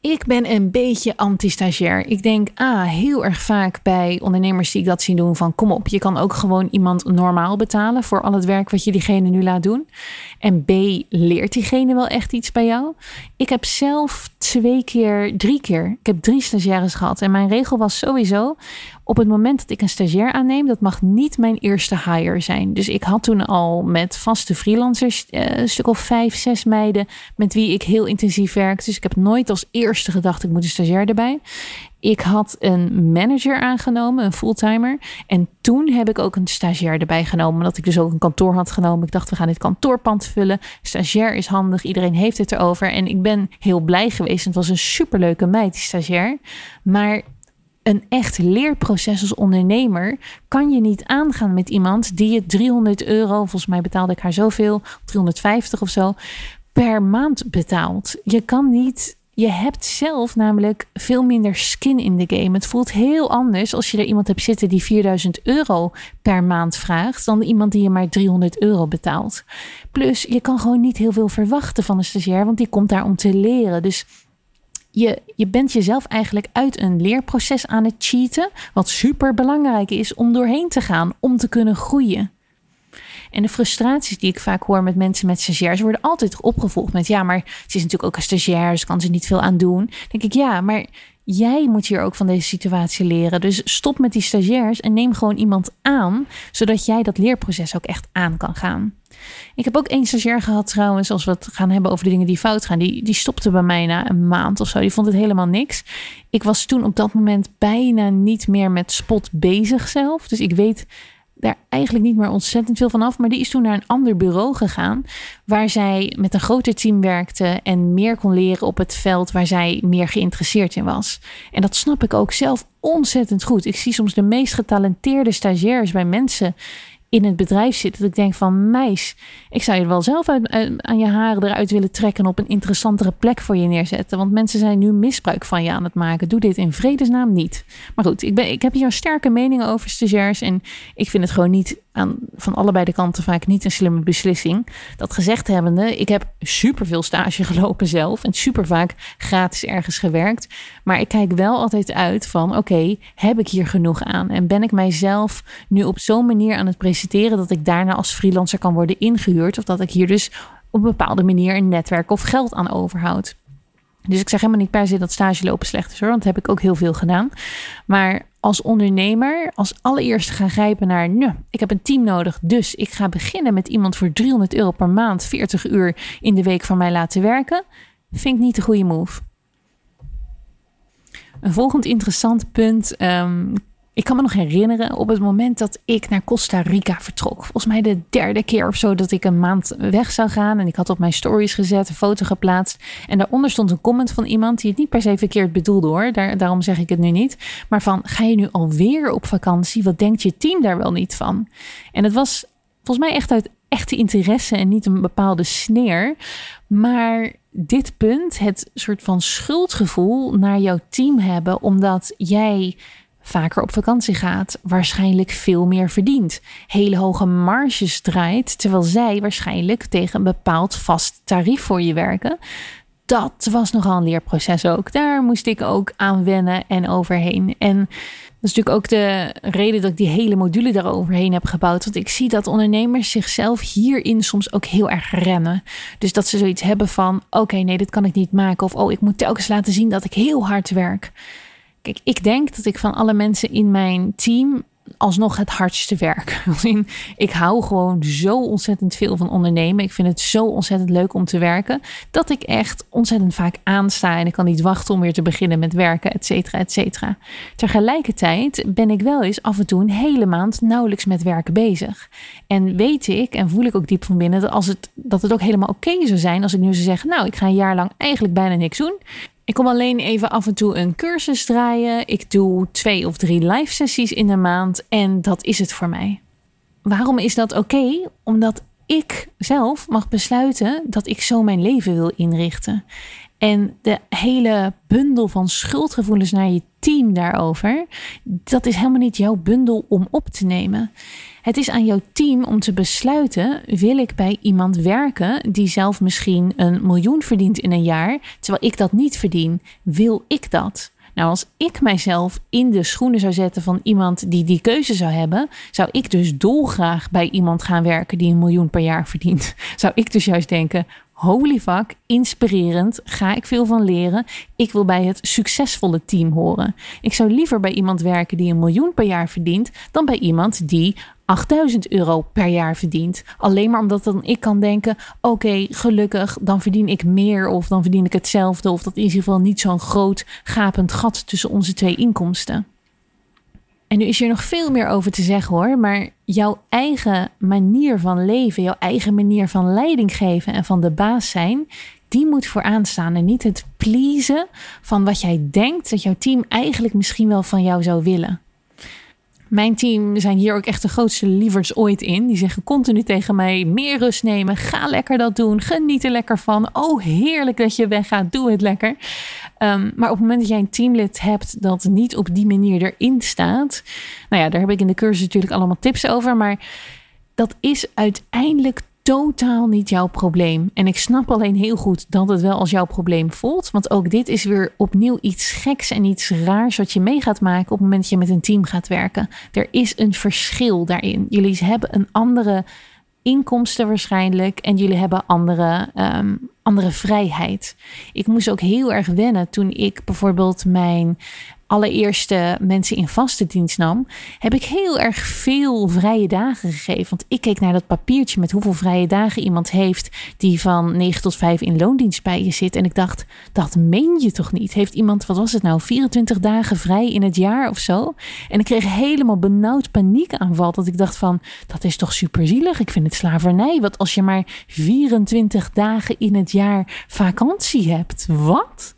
ik ben een beetje anti-stagiair. Ik denk, ah, heel erg vaak bij ondernemers die ik dat zien doen van kom op, je kan ook gewoon iemand normaal betalen voor al het werk wat je diegene nu laat doen. En B, leert diegene wel echt iets bij jou? Ik heb zelf twee keer, drie keer, ik heb drie stagiaires gehad. En mijn regel was sowieso, op het moment dat ik een stagiair aanneem, dat mag niet mijn eerste hire zijn. Dus ik had toen al met vaste freelancers, uh, een stuk of vijf, zes meiden met wie ik heel intensief werk. Dus ik heb nooit als eerste gedacht, ik moet een stagiair erbij. Ik had een manager aangenomen, een fulltimer. En toen heb ik ook een stagiair erbij genomen. Omdat ik dus ook een kantoor had genomen. Ik dacht, we gaan dit kantoorpand vullen. Stagiair is handig, iedereen heeft het erover. En ik ben heel blij geweest. Het was een superleuke meid, die stagiair. Maar een echt leerproces als ondernemer kan je niet aangaan met iemand die je 300 euro, volgens mij betaalde ik haar zoveel, 350 of zo, per maand betaalt. Je kan niet. Je hebt zelf namelijk veel minder skin in de game. Het voelt heel anders als je er iemand hebt zitten die 4000 euro per maand vraagt, dan iemand die je maar 300 euro betaalt. Plus, je kan gewoon niet heel veel verwachten van een stagiair, want die komt daar om te leren. Dus je, je bent jezelf eigenlijk uit een leerproces aan het cheaten, wat super belangrijk is om doorheen te gaan, om te kunnen groeien. En de frustraties die ik vaak hoor met mensen met stagiairs worden altijd opgevolgd met ja, maar ze is natuurlijk ook een stagiair, dus kan ze niet veel aan doen. denk ik ja, maar jij moet hier ook van deze situatie leren. Dus stop met die stagiairs en neem gewoon iemand aan, zodat jij dat leerproces ook echt aan kan gaan. Ik heb ook één stagiair gehad trouwens, als we het gaan hebben over de dingen die fout gaan. Die, die stopte bij mij na een maand of zo. Die vond het helemaal niks. Ik was toen op dat moment bijna niet meer met spot bezig zelf. Dus ik weet daar eigenlijk niet meer ontzettend veel van af. Maar die is toen naar een ander bureau gegaan. Waar zij met een groter team werkte. En meer kon leren op het veld waar zij meer geïnteresseerd in was. En dat snap ik ook zelf ontzettend goed. Ik zie soms de meest getalenteerde stagiairs bij mensen in het bedrijf zit. Dat ik denk van meis, ik zou je wel zelf uit, aan je haren eruit willen trekken op een interessantere plek voor je neerzetten. Want mensen zijn nu misbruik van je aan het maken. Doe dit in vredesnaam niet. Maar goed, ik, ben, ik heb hier een sterke mening over stagiairs. En ik vind het gewoon niet aan, van allebei de kanten vaak niet een slimme beslissing. Dat gezegd hebbende, ik heb superveel stage gelopen zelf. En super vaak gratis ergens gewerkt. Maar ik kijk wel altijd uit van oké, heb ik hier genoeg aan? En ben ik mijzelf nu op zo'n manier aan het presenteren dat ik daarna als freelancer kan worden ingehuurd? Of dat ik hier dus op een bepaalde manier een netwerk of geld aan overhoud? Dus ik zeg helemaal niet per se dat stage lopen slecht is hoor, want dat heb ik ook heel veel gedaan. Maar als ondernemer als allereerste gaan grijpen naar, nou, ik heb een team nodig, dus ik ga beginnen met iemand voor 300 euro per maand, 40 uur in de week voor mij laten werken, vind ik niet de goede move. Een volgend interessant punt. Um, ik kan me nog herinneren op het moment dat ik naar Costa Rica vertrok. Volgens mij de derde keer of zo dat ik een maand weg zou gaan. En ik had op mijn stories gezet, een foto geplaatst. En daaronder stond een comment van iemand die het niet per se verkeerd bedoelde hoor. Daar, daarom zeg ik het nu niet. Maar van, ga je nu alweer op vakantie? Wat denkt je team daar wel niet van? En het was volgens mij echt uit echte interesse en niet een bepaalde sneer. Maar dit punt, het soort van schuldgevoel naar jouw team hebben, omdat jij vaker op vakantie gaat, waarschijnlijk veel meer verdient, hele hoge marges draait, terwijl zij waarschijnlijk tegen een bepaald vast tarief voor je werken. Dat was nogal een leerproces ook. Daar moest ik ook aan wennen en overheen. En dat is natuurlijk ook de reden dat ik die hele module daaroverheen heb gebouwd. Want ik zie dat ondernemers zichzelf hierin soms ook heel erg remmen. Dus dat ze zoiets hebben van: oké, nee, dit kan ik niet maken. Of oh, ik moet telkens laten zien dat ik heel hard werk. Kijk, ik denk dat ik van alle mensen in mijn team alsnog het hardste werk. ik hou gewoon zo ontzettend veel van ondernemen. Ik vind het zo ontzettend leuk om te werken. Dat ik echt ontzettend vaak aansta. En ik kan niet wachten om weer te beginnen met werken, et cetera, et cetera. Tegelijkertijd ben ik wel eens af en toe een hele maand nauwelijks met werken bezig. En weet ik en voel ik ook diep van binnen dat, als het, dat het ook helemaal oké zou zijn als ik nu zou zeggen: Nou, ik ga een jaar lang eigenlijk bijna niks doen. Ik kom alleen even af en toe een cursus draaien. Ik doe twee of drie live sessies in de maand en dat is het voor mij. Waarom is dat oké? Omdat ik zelf mag besluiten dat ik zo mijn leven wil inrichten. En de hele bundel van schuldgevoelens naar je team daarover, dat is helemaal niet jouw bundel om op te nemen. Het is aan jouw team om te besluiten: wil ik bij iemand werken die zelf misschien een miljoen verdient in een jaar, terwijl ik dat niet verdien? Wil ik dat? Nou, als ik mijzelf in de schoenen zou zetten van iemand die die keuze zou hebben, zou ik dus dolgraag bij iemand gaan werken die een miljoen per jaar verdient. Zou ik dus juist denken: holy fuck, inspirerend, ga ik veel van leren. Ik wil bij het succesvolle team horen. Ik zou liever bij iemand werken die een miljoen per jaar verdient, dan bij iemand die 8000 euro per jaar verdient. Alleen maar omdat dan ik kan denken: oké, gelukkig, dan verdien ik meer of dan verdien ik hetzelfde. Of dat is in ieder geval niet zo'n groot gapend gat tussen onze twee inkomsten. En nu is hier nog veel meer over te zeggen hoor, maar jouw eigen manier van leven, jouw eigen manier van leiding geven en van de baas zijn, die moet vooraan staan en niet het pleasen van wat jij denkt dat jouw team eigenlijk misschien wel van jou zou willen. Mijn team zijn hier ook echt de grootste lievers ooit in. Die zeggen continu tegen mij: meer rust nemen, ga lekker dat doen, geniet er lekker van. Oh, heerlijk dat je weggaat, doe het lekker. Ehm, maar op het moment dat jij een teamlid hebt dat niet op die manier erin staat, nou ja, daar heb ik in de cursus natuurlijk allemaal tips over. Maar dat is uiteindelijk totaal niet jouw probleem. En ik snap alleen heel goed dat het wel als jouw probleem voelt. Want ook dit is weer opnieuw iets geks en iets raars wat je mee gaat maken op het moment dat je met een team gaat werken. Er is een verschil daarin. Jullie hebben een andere inkomsten waarschijnlijk en jullie hebben andere, um, andere vrijheid. Ik moest ook heel erg wennen toen ik bijvoorbeeld mijn allereerste mensen in vaste dienst nam, heb ik heel erg veel vrije dagen gegeven. Want ik keek naar dat papiertje met hoeveel vrije dagen iemand heeft die van 9 tot 5 in loondienst bij je zit. En ik dacht, dat meen je toch niet? Heeft iemand, wat was het nou, 24 dagen vrij in het jaar of zo? En ik kreeg helemaal benauwd paniekaanval. Dat ik dacht van, dat is toch superzielig? Ik vind het slavernij. Wat als je maar 24 dagen in het jaar vakantie hebt? Wat?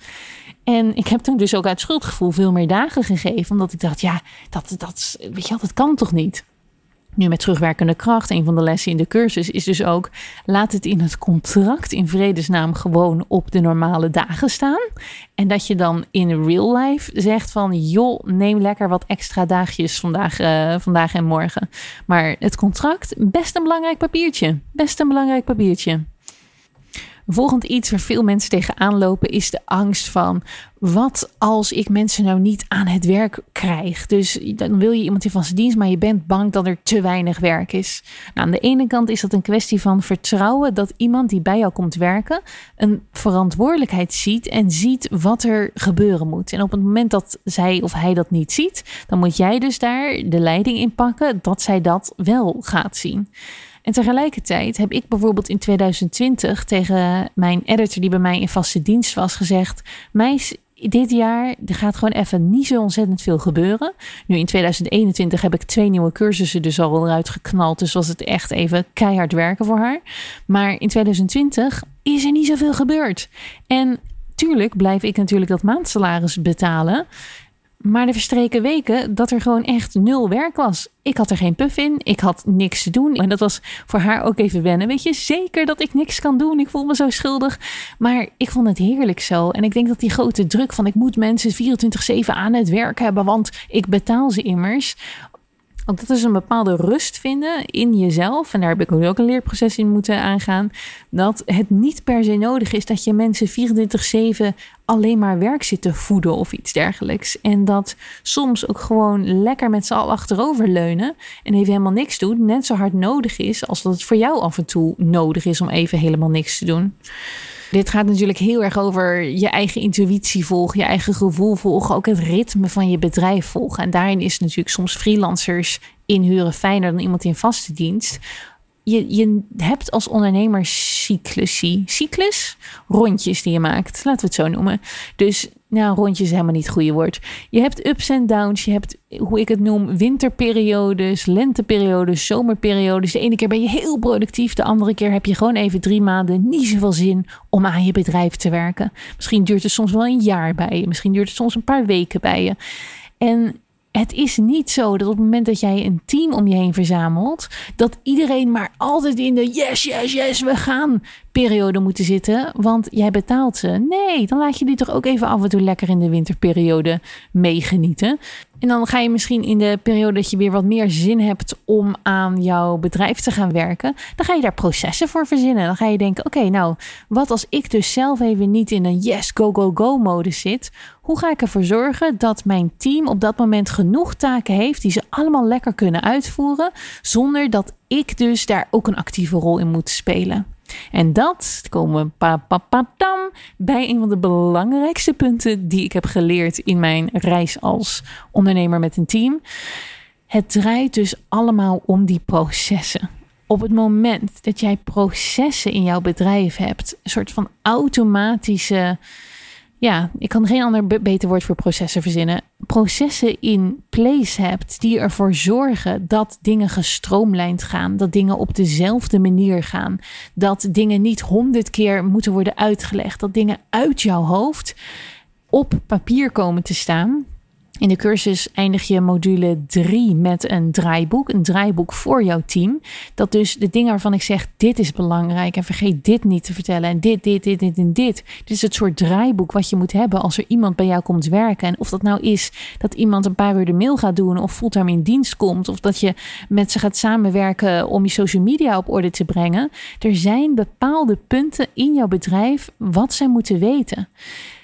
En ik heb toen dus ook uit schuldgevoel veel meer dagen gegeven. Omdat ik dacht, ja, dat, dat, weet je dat kan toch niet? Nu met terugwerkende kracht, een van de lessen in de cursus is dus ook: laat het in het contract in vredesnaam gewoon op de normale dagen staan. En dat je dan in real life zegt van joh, neem lekker wat extra dagjes vandaag, uh, vandaag en morgen. Maar het contract, best een belangrijk papiertje. Best een belangrijk papiertje. Volgend iets waar veel mensen tegenaan lopen is de angst van wat als ik mensen nou niet aan het werk krijg. Dus dan wil je iemand in van zijn dienst, maar je bent bang dat er te weinig werk is. Nou, aan de ene kant is dat een kwestie van vertrouwen dat iemand die bij jou komt werken een verantwoordelijkheid ziet en ziet wat er gebeuren moet. En op het moment dat zij of hij dat niet ziet, dan moet jij dus daar de leiding in pakken dat zij dat wel gaat zien. En tegelijkertijd heb ik bijvoorbeeld in 2020 tegen mijn editor die bij mij in vaste dienst was gezegd: Meis, dit jaar er gaat gewoon even niet zo ontzettend veel gebeuren. Nu in 2021 heb ik twee nieuwe cursussen dus al eruit geknald. Dus was het echt even keihard werken voor haar. Maar in 2020 is er niet zoveel gebeurd. En tuurlijk blijf ik natuurlijk dat maandsalaris betalen. Maar de verstreken weken dat er gewoon echt nul werk was. Ik had er geen puff in. Ik had niks te doen. En dat was voor haar ook even wennen. Weet je, zeker dat ik niks kan doen. Ik voel me zo schuldig. Maar ik vond het heerlijk zo. En ik denk dat die grote druk van ik moet mensen 24-7 aan het werk hebben. Want ik betaal ze immers. Ook dat is een bepaalde rust vinden in jezelf. En daar heb ik ook een leerproces in moeten aangaan. Dat het niet per se nodig is dat je mensen 24-7 alleen maar werk zit te voeden of iets dergelijks. En dat soms ook gewoon lekker met z'n allen achteroverleunen en even helemaal niks doen. Net zo hard nodig is als dat het voor jou af en toe nodig is om even helemaal niks te doen. Dit gaat natuurlijk heel erg over je eigen intuïtie volgen, je eigen gevoel volgen, ook het ritme van je bedrijf volgen. En daarin is natuurlijk soms freelancers inhuren fijner dan iemand in vaste dienst. Je, je hebt als ondernemer cyclusie. Cyclus? Rondjes die je maakt. Laten we het zo noemen. Dus nou, rondjes is helemaal niet het goede woord. Je hebt ups en downs. Je hebt, hoe ik het noem, winterperiodes, lenteperiodes, zomerperiodes. De ene keer ben je heel productief. De andere keer heb je gewoon even drie maanden niet zoveel zin om aan je bedrijf te werken. Misschien duurt het soms wel een jaar bij je. Misschien duurt het soms een paar weken bij je. En het is niet zo dat op het moment dat jij een team om je heen verzamelt, dat iedereen maar altijd in de yes, yes, yes, we gaan periode moeten zitten, want jij betaalt ze. Nee, dan laat je die toch ook even af en toe lekker in de winterperiode meegenieten. En dan ga je misschien in de periode dat je weer wat meer zin hebt om aan jouw bedrijf te gaan werken, dan ga je daar processen voor verzinnen. Dan ga je denken: oké, nou, wat als ik dus zelf even niet in een yes, go, go, go modus zit? Hoe ga ik ervoor zorgen dat mijn team op dat moment genoeg taken heeft die ze allemaal lekker kunnen uitvoeren, zonder dat ik dus daar ook een actieve rol in moet spelen? En dat komen we pa, pa, pa, tam, bij een van de belangrijkste punten die ik heb geleerd in mijn reis als ondernemer met een team. Het draait dus allemaal om die processen. Op het moment dat jij processen in jouw bedrijf hebt, een soort van automatische ja, ik kan geen ander beter woord voor processen verzinnen. Processen in place hebt die ervoor zorgen dat dingen gestroomlijnd gaan. Dat dingen op dezelfde manier gaan. Dat dingen niet honderd keer moeten worden uitgelegd. Dat dingen uit jouw hoofd op papier komen te staan. In de cursus eindig je module 3 met een draaiboek. Een draaiboek voor jouw team. Dat dus de dingen waarvan ik zeg: dit is belangrijk en vergeet dit niet te vertellen. En dit, dit, dit, dit en dit. Dit is het soort draaiboek wat je moet hebben als er iemand bij jou komt werken. En of dat nou is dat iemand een paar uur de mail gaat doen of fulltime in dienst komt. Of dat je met ze gaat samenwerken om je social media op orde te brengen. Er zijn bepaalde punten in jouw bedrijf wat zij moeten weten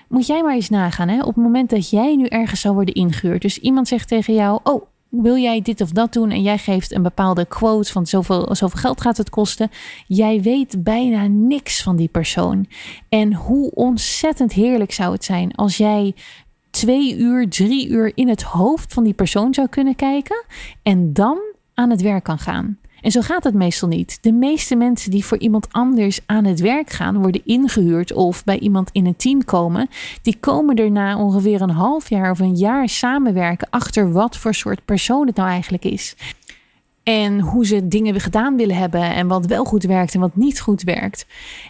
moet jij maar eens nagaan. Hè? Op het moment dat jij nu ergens zou worden ingehuurd. Dus iemand zegt tegen jou: Oh, wil jij dit of dat doen en jij geeft een bepaalde quote van zoveel, zoveel geld gaat het kosten. Jij weet bijna niks van die persoon. En hoe ontzettend heerlijk zou het zijn als jij twee uur, drie uur in het hoofd van die persoon zou kunnen kijken en dan aan het werk kan gaan. En zo gaat het meestal niet. De meeste mensen die voor iemand anders aan het werk gaan, worden ingehuurd of bij iemand in een team komen, die komen erna ongeveer een half jaar of een jaar samenwerken achter wat voor soort persoon het nou eigenlijk is. En hoe ze dingen gedaan willen hebben. En wat wel goed werkt en wat niet goed werkt.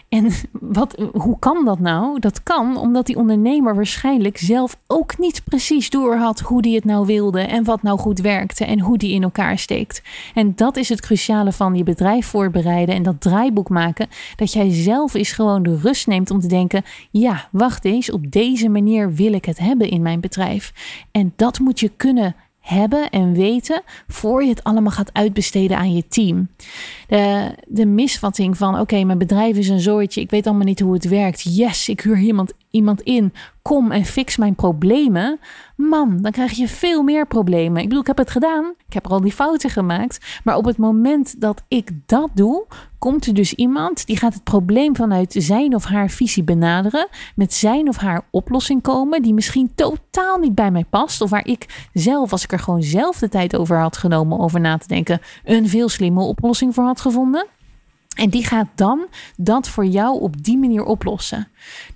En wat, hoe kan dat nou? Dat kan omdat die ondernemer waarschijnlijk zelf ook niet precies door had hoe die het nou wilde. En wat nou goed werkte en hoe die in elkaar steekt. En dat is het cruciale van je bedrijf voorbereiden en dat draaiboek maken. Dat jij zelf eens gewoon de rust neemt om te denken: ja, wacht eens, op deze manier wil ik het hebben in mijn bedrijf. En dat moet je kunnen hebben en weten voor je het allemaal gaat uitbesteden aan je team. De, de misvatting van oké, mijn bedrijf is een zooitje, ik weet allemaal niet hoe het werkt. Yes, ik huur iemand, iemand in, kom en fix mijn problemen. Man, dan krijg je veel meer problemen. Ik bedoel, ik heb het gedaan, ik heb er al die fouten gemaakt. Maar op het moment dat ik dat doe, komt er dus iemand die gaat het probleem vanuit zijn of haar visie benaderen, met zijn of haar oplossing komen, die misschien totaal niet bij mij past, of waar ik zelf, als ik er gewoon zelf de tijd over had genomen over na te denken, een veel slimme oplossing voor had gevonden. En die gaat dan dat voor jou op die manier oplossen.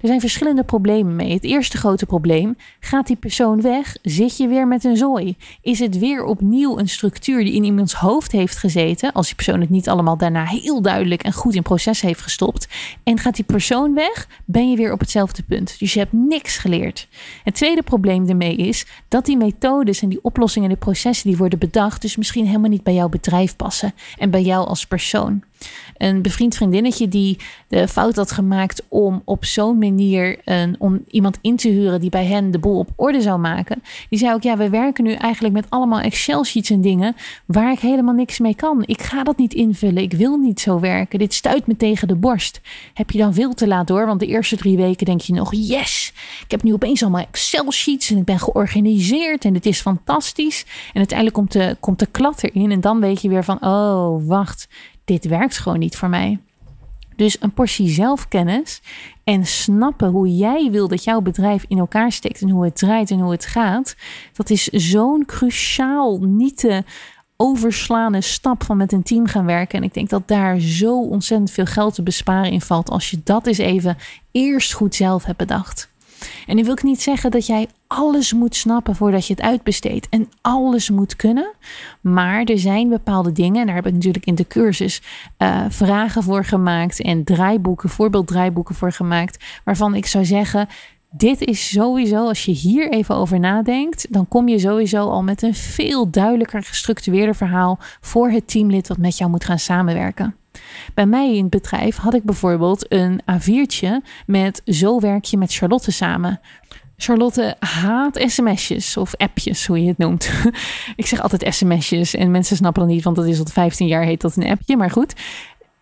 Er zijn verschillende problemen mee. Het eerste grote probleem: gaat die persoon weg? Zit je weer met een zooi? Is het weer opnieuw een structuur die in iemands hoofd heeft gezeten? Als die persoon het niet allemaal daarna heel duidelijk en goed in proces heeft gestopt. En gaat die persoon weg? Ben je weer op hetzelfde punt. Dus je hebt niks geleerd. Het tweede probleem ermee is dat die methodes en die oplossingen en de processen die worden bedacht, dus misschien helemaal niet bij jouw bedrijf passen en bij jou als persoon een bevriend vriendinnetje die de fout had gemaakt om op zo'n manier een, om iemand in te huren die bij hen de boel op orde zou maken. Die zei ook: Ja, we werken nu eigenlijk met allemaal Excel-sheets en dingen waar ik helemaal niks mee kan. Ik ga dat niet invullen. Ik wil niet zo werken. Dit stuit me tegen de borst. Heb je dan veel te laat door? Want de eerste drie weken denk je nog: Yes, ik heb nu opeens allemaal Excel-sheets en ik ben georganiseerd en het is fantastisch. En uiteindelijk komt de, komt de klat erin en dan weet je weer van: Oh, wacht dit werkt gewoon niet voor mij. Dus een portie zelfkennis en snappen hoe jij wil dat jouw bedrijf in elkaar steekt en hoe het draait en hoe het gaat, dat is zo'n cruciaal, niet te overslaande stap van met een team gaan werken. En ik denk dat daar zo ontzettend veel geld te besparen in valt als je dat eens even eerst goed zelf hebt bedacht. En nu wil ik niet zeggen dat jij alles moet snappen voordat je het uitbesteedt en alles moet kunnen. Maar er zijn bepaalde dingen, en daar heb ik natuurlijk in de cursus uh, vragen voor gemaakt en draaiboeken, voorbeelddraaiboeken voor gemaakt, waarvan ik zou zeggen. Dit is sowieso, als je hier even over nadenkt, dan kom je sowieso al met een veel duidelijker gestructureerder verhaal voor het teamlid wat met jou moet gaan samenwerken. Bij mij in het bedrijf had ik bijvoorbeeld een A4'tje met zo werk je met Charlotte samen. Charlotte haat sms'jes of appjes, hoe je het noemt. ik zeg altijd sms'jes en mensen snappen dat niet, want dat is al 15 jaar heet dat een appje. Maar goed,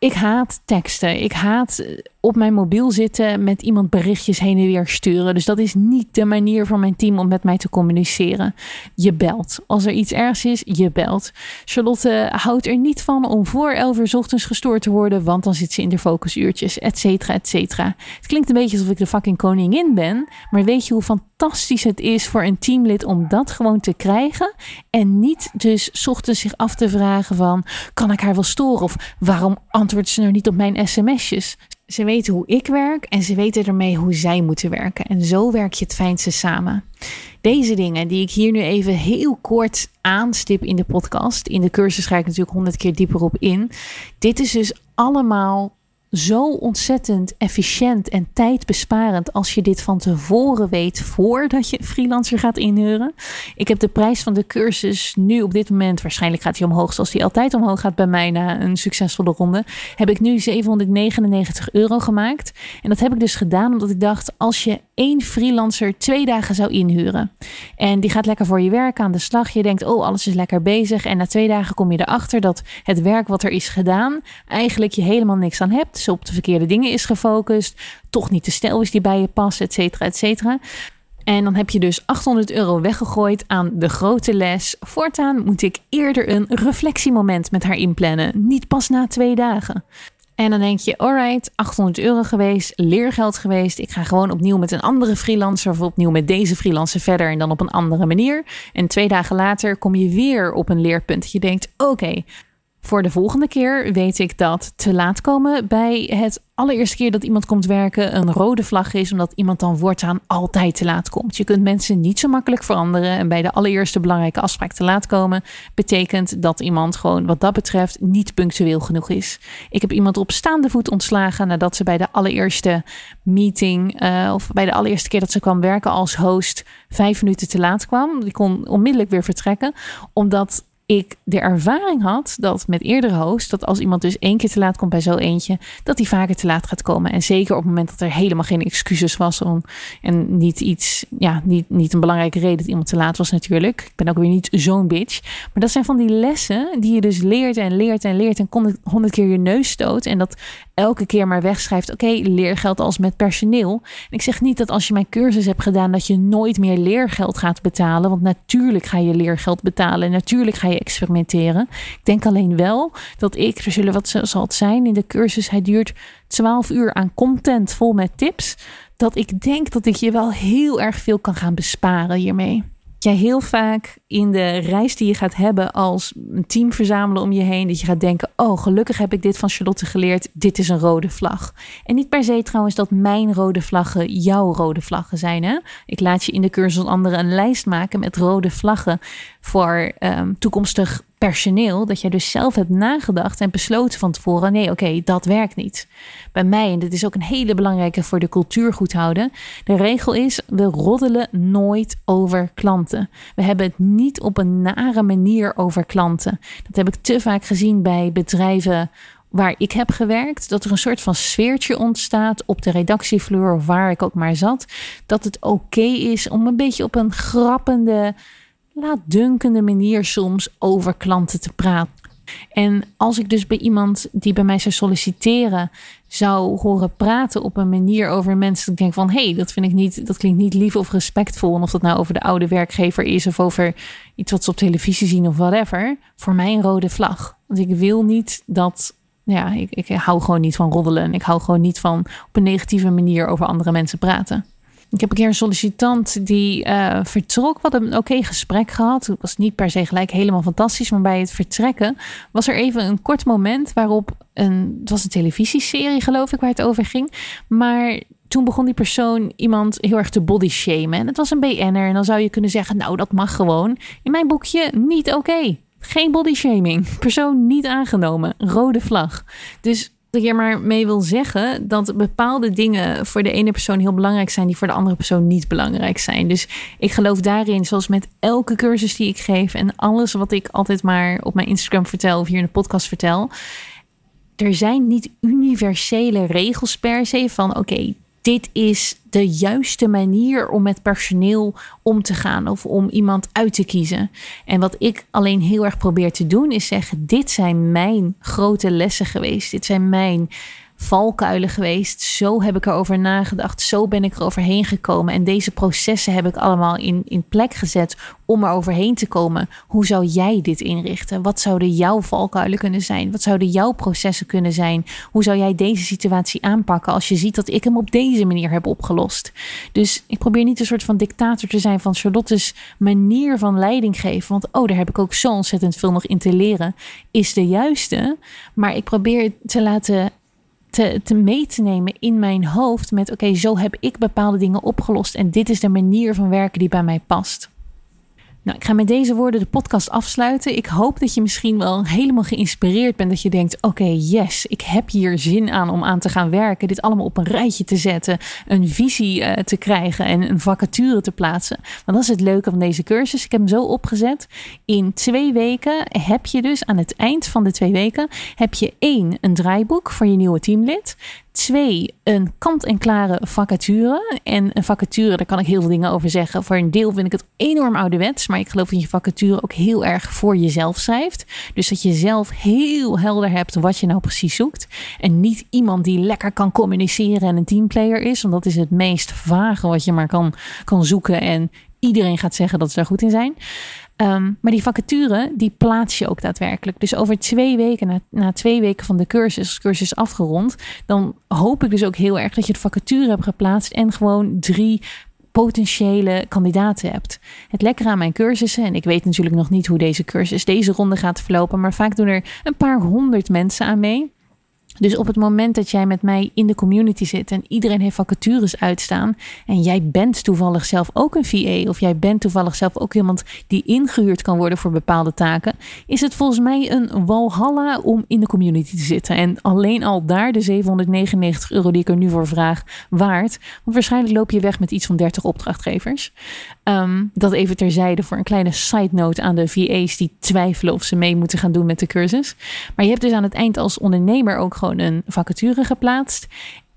ik haat teksten. Ik haat eh, op mijn mobiel zitten met iemand berichtjes heen en weer sturen. Dus dat is niet de manier van mijn team om met mij te communiceren. Je belt. Als er iets ergs is, je belt. Charlotte houdt er niet van om voor 11 uur ochtends gestoord te worden, want dan zit ze in de focusuurtjes, et cetera, et cetera. Het klinkt een beetje alsof ik de fucking koningin ben, maar weet je hoe fantastisch het is voor een teamlid om dat gewoon te krijgen en niet dus ochtends zich af te vragen van, kan ik haar wel storen of waarom antwoordt ze nou niet op mijn sms'jes? Ze weten hoe ik werk en ze weten ermee hoe zij moeten werken. En zo werk je het fijnste samen. Deze dingen die ik hier nu even heel kort aanstip in de podcast. In de cursus ga ik natuurlijk honderd keer dieper op in. Dit is dus allemaal zo ontzettend efficiënt en tijdbesparend als je dit van tevoren weet voordat je freelancer gaat inhuren. Ik heb de prijs van de cursus nu op dit moment, waarschijnlijk gaat hij omhoog zoals hij altijd omhoog gaat bij mij na een succesvolle ronde, heb ik nu 799 euro gemaakt. En dat heb ik dus gedaan omdat ik dacht, als je één freelancer twee dagen zou inhuren en die gaat lekker voor je werk aan de slag, je denkt, oh alles is lekker bezig en na twee dagen kom je erachter dat het werk wat er is gedaan eigenlijk je helemaal niks aan hebt op de verkeerde dingen is gefocust, toch niet de stijl is die bij je past, et cetera, et cetera. En dan heb je dus 800 euro weggegooid aan de grote les. Voortaan moet ik eerder een reflectiemoment met haar inplannen, niet pas na twee dagen. En dan denk je, alright, 800 euro geweest, leergeld geweest. Ik ga gewoon opnieuw met een andere freelancer of opnieuw met deze freelancer verder en dan op een andere manier. En twee dagen later kom je weer op een leerpunt. Dat je denkt, oké, voor de volgende keer weet ik dat te laat komen bij het allereerste keer dat iemand komt werken een rode vlag is, omdat iemand dan voortaan altijd te laat komt. Je kunt mensen niet zo makkelijk veranderen. En bij de allereerste belangrijke afspraak te laat komen, betekent dat iemand gewoon wat dat betreft niet punctueel genoeg is. Ik heb iemand op staande voet ontslagen nadat ze bij de allereerste meeting, uh, of bij de allereerste keer dat ze kwam werken als host, vijf minuten te laat kwam. Die kon onmiddellijk weer vertrekken, omdat ik de ervaring had dat met eerdere hosts, dat als iemand dus één keer te laat komt bij zo eentje, dat die vaker te laat gaat komen. En zeker op het moment dat er helemaal geen excuses was om, en niet iets, ja, niet, niet een belangrijke reden dat iemand te laat was natuurlijk. Ik ben ook weer niet zo'n bitch. Maar dat zijn van die lessen die je dus leert en leert en leert en honderd keer je neus stoot. En dat elke keer maar wegschrijft, oké, leergeld als met personeel. En ik zeg niet dat als je mijn cursus hebt gedaan, dat je nooit meer leergeld gaat betalen. Want natuurlijk ga je leergeld betalen. En natuurlijk ga je experimenteren. Ik denk alleen wel dat ik, er zullen wat zal zijn in de cursus, hij duurt 12 uur aan content vol met tips. Dat ik denk dat ik je wel heel erg veel kan gaan besparen hiermee jij heel vaak in de reis die je gaat hebben als een team verzamelen om je heen, dat je gaat denken: Oh, gelukkig heb ik dit van Charlotte geleerd. Dit is een rode vlag. En niet per se trouwens dat mijn rode vlaggen jouw rode vlaggen zijn. Hè? Ik laat je in de cursus anderen een lijst maken met rode vlaggen voor um, toekomstig personeel, dat jij dus zelf hebt nagedacht en besloten van tevoren: nee, oké, dat werkt niet. Bij mij, en dit is ook een hele belangrijke voor de cultuur goed houden. De regel is: we roddelen nooit over klanten. We hebben het niet op een nare manier over klanten. Dat heb ik te vaak gezien bij bedrijven waar ik heb gewerkt, dat er een soort van sfeertje ontstaat op de redactievloer waar ik ook maar zat, dat het oké is om een beetje op een grappende laatdunkende manier soms over klanten te praten. En als ik dus bij iemand die bij mij zou solliciteren, zou horen praten op een manier over mensen, dat ik denk van hé, hey, dat vind ik niet, dat klinkt niet lief of respectvol. En of dat nou over de oude werkgever is of over iets wat ze op televisie zien of whatever. Voor mij een rode vlag. Want ik wil niet dat. Ja, ik, ik hou gewoon niet van roddelen. Ik hou gewoon niet van op een negatieve manier over andere mensen praten. Ik heb een keer een sollicitant die uh, vertrok. We hadden een oké gesprek gehad. Het was niet per se gelijk helemaal fantastisch. Maar bij het vertrekken was er even een kort moment waarop een. Het was een televisieserie, geloof ik, waar het over ging. Maar toen begon die persoon iemand heel erg te body shamen. En het was een BN'er. En dan zou je kunnen zeggen: Nou, dat mag gewoon. In mijn boekje niet oké. Geen body shaming. Persoon niet aangenomen. Rode vlag. Dus dat je maar mee wil zeggen dat bepaalde dingen voor de ene persoon heel belangrijk zijn, die voor de andere persoon niet belangrijk zijn. Dus ik geloof daarin, zoals met elke cursus die ik geef en alles wat ik altijd maar op mijn Instagram vertel of hier in de podcast vertel. Er zijn niet universele regels per se van oké, dit is de juiste manier om met personeel om te gaan of om iemand uit te kiezen. En wat ik alleen heel erg probeer te doen is zeggen: dit zijn mijn grote lessen geweest. Dit zijn mijn valkuilen geweest. Zo heb ik erover nagedacht. Zo ben ik er overheen gekomen. En deze processen heb ik allemaal in, in plek gezet om er overheen te komen. Hoe zou jij dit inrichten? Wat zouden jouw valkuilen kunnen zijn? Wat zouden jouw processen kunnen zijn? Hoe zou jij deze situatie aanpakken als je ziet dat ik hem op deze manier heb opgelost? Dus ik probeer niet een soort van dictator te zijn van Charlotte's manier van leiding geven. Want oh, daar heb ik ook zo ontzettend veel nog in te leren. Is de juiste. Maar ik probeer te laten te, te mee te nemen in mijn hoofd met oké, zo heb ik bepaalde dingen opgelost en dit is de manier van werken die bij mij past. Nou, ik ga met deze woorden de podcast afsluiten. Ik hoop dat je misschien wel helemaal geïnspireerd bent. Dat je denkt: oké, yes, ik heb hier zin aan om aan te gaan werken. Dit allemaal op een rijtje te zetten. Een visie uh, te krijgen en een vacature te plaatsen. Want dat is het leuke van deze cursus. Ik heb hem zo opgezet. In twee weken heb je dus aan het eind van de twee weken. Heb je één, een draaiboek voor je nieuwe teamlid. Twee, een kant-en-klare vacature. En een vacature, daar kan ik heel veel dingen over zeggen. Voor een deel vind ik het enorm ouderwets. Maar ik geloof dat je vacature ook heel erg voor jezelf schrijft. Dus dat je zelf heel helder hebt wat je nou precies zoekt. En niet iemand die lekker kan communiceren en een teamplayer is. Want dat is het meest vage wat je maar kan, kan zoeken. En iedereen gaat zeggen dat ze daar goed in zijn. Um, maar die vacature, die plaats je ook daadwerkelijk. Dus over twee weken, na, na twee weken van de cursus, cursus afgerond, dan hoop ik dus ook heel erg dat je de vacature hebt geplaatst en gewoon drie potentiële kandidaten hebt. Het lekkere aan mijn cursussen, en ik weet natuurlijk nog niet hoe deze cursus deze ronde gaat verlopen, maar vaak doen er een paar honderd mensen aan mee. Dus op het moment dat jij met mij in de community zit en iedereen heeft vacatures uitstaan en jij bent toevallig zelf ook een VA of jij bent toevallig zelf ook iemand die ingehuurd kan worden voor bepaalde taken, is het volgens mij een walhalla om in de community te zitten. En alleen al daar de 799 euro die ik er nu voor vraag waard, want waarschijnlijk loop je weg met iets van 30 opdrachtgevers. Um, dat even terzijde voor een kleine side note aan de VA's die twijfelen of ze mee moeten gaan doen met de cursus. Maar je hebt dus aan het eind als ondernemer ook gewoon een vacature geplaatst.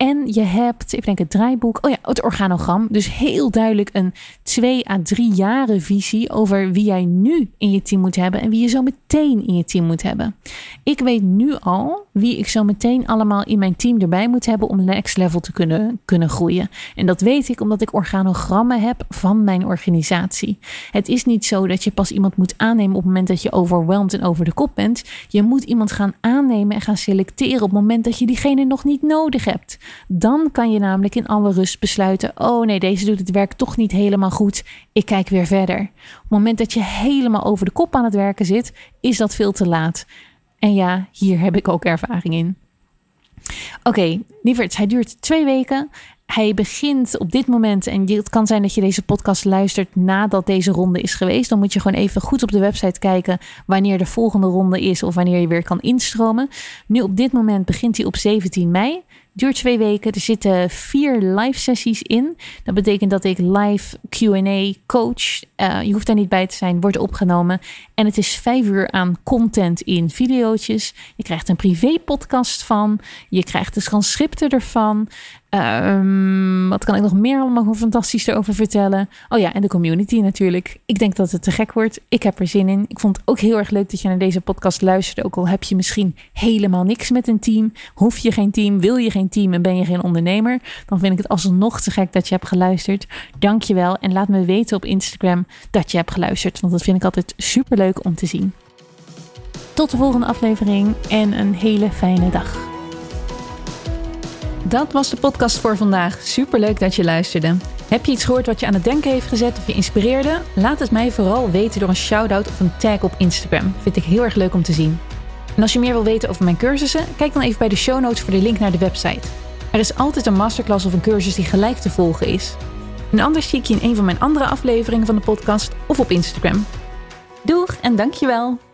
En je hebt, ik denk het draaiboek, oh ja, het organogram. Dus heel duidelijk een twee à drie jaren visie over wie jij nu in je team moet hebben en wie je zo meteen in je team moet hebben. Ik weet nu al wie ik zo meteen allemaal in mijn team erbij moet hebben om next level te kunnen, kunnen groeien. En dat weet ik omdat ik organogrammen heb van mijn organisatie. Het is niet zo dat je pas iemand moet aannemen op het moment dat je overweldigd en over de kop bent. Je moet iemand gaan aannemen en gaan selecteren op het moment dat je diegene nog niet nodig hebt. Dan kan je namelijk in alle rust besluiten: oh nee, deze doet het werk toch niet helemaal goed. Ik kijk weer verder. Op het moment dat je helemaal over de kop aan het werken zit, is dat veel te laat. En ja, hier heb ik ook ervaring in. Oké, okay, lieverds, hij duurt twee weken. Hij begint op dit moment, en het kan zijn dat je deze podcast luistert nadat deze ronde is geweest. Dan moet je gewoon even goed op de website kijken wanneer de volgende ronde is of wanneer je weer kan instromen. Nu op dit moment begint hij op 17 mei. Duurt twee weken. Er zitten vier live sessies in. Dat betekent dat ik live QA coach. Uh, je hoeft daar niet bij te zijn, wordt opgenomen. En het is vijf uur aan content in video's. Je krijgt een privé podcast van. Je krijgt de transcripten ervan. Um, wat kan ik nog meer allemaal fantastisch erover vertellen? Oh ja, en de community natuurlijk. Ik denk dat het te gek wordt. Ik heb er zin in. Ik vond het ook heel erg leuk dat je naar deze podcast luisterde. Ook al heb je misschien helemaal niks met een team. Hoef je geen team, wil je geen team en ben je geen ondernemer. Dan vind ik het alsnog te gek dat je hebt geluisterd. Dank je wel. En laat me weten op Instagram dat je hebt geluisterd. Want dat vind ik altijd super leuk om te zien. Tot de volgende aflevering en een hele fijne dag. Dat was de podcast voor vandaag. Super leuk dat je luisterde. Heb je iets gehoord wat je aan het denken heeft gezet of je inspireerde? Laat het mij vooral weten door een shout-out of een tag op Instagram. Vind ik heel erg leuk om te zien. En als je meer wil weten over mijn cursussen, kijk dan even bij de show notes voor de link naar de website. Er is altijd een masterclass of een cursus die gelijk te volgen is. En anders zie ik je in een van mijn andere afleveringen van de podcast of op Instagram. Doeg en dankjewel!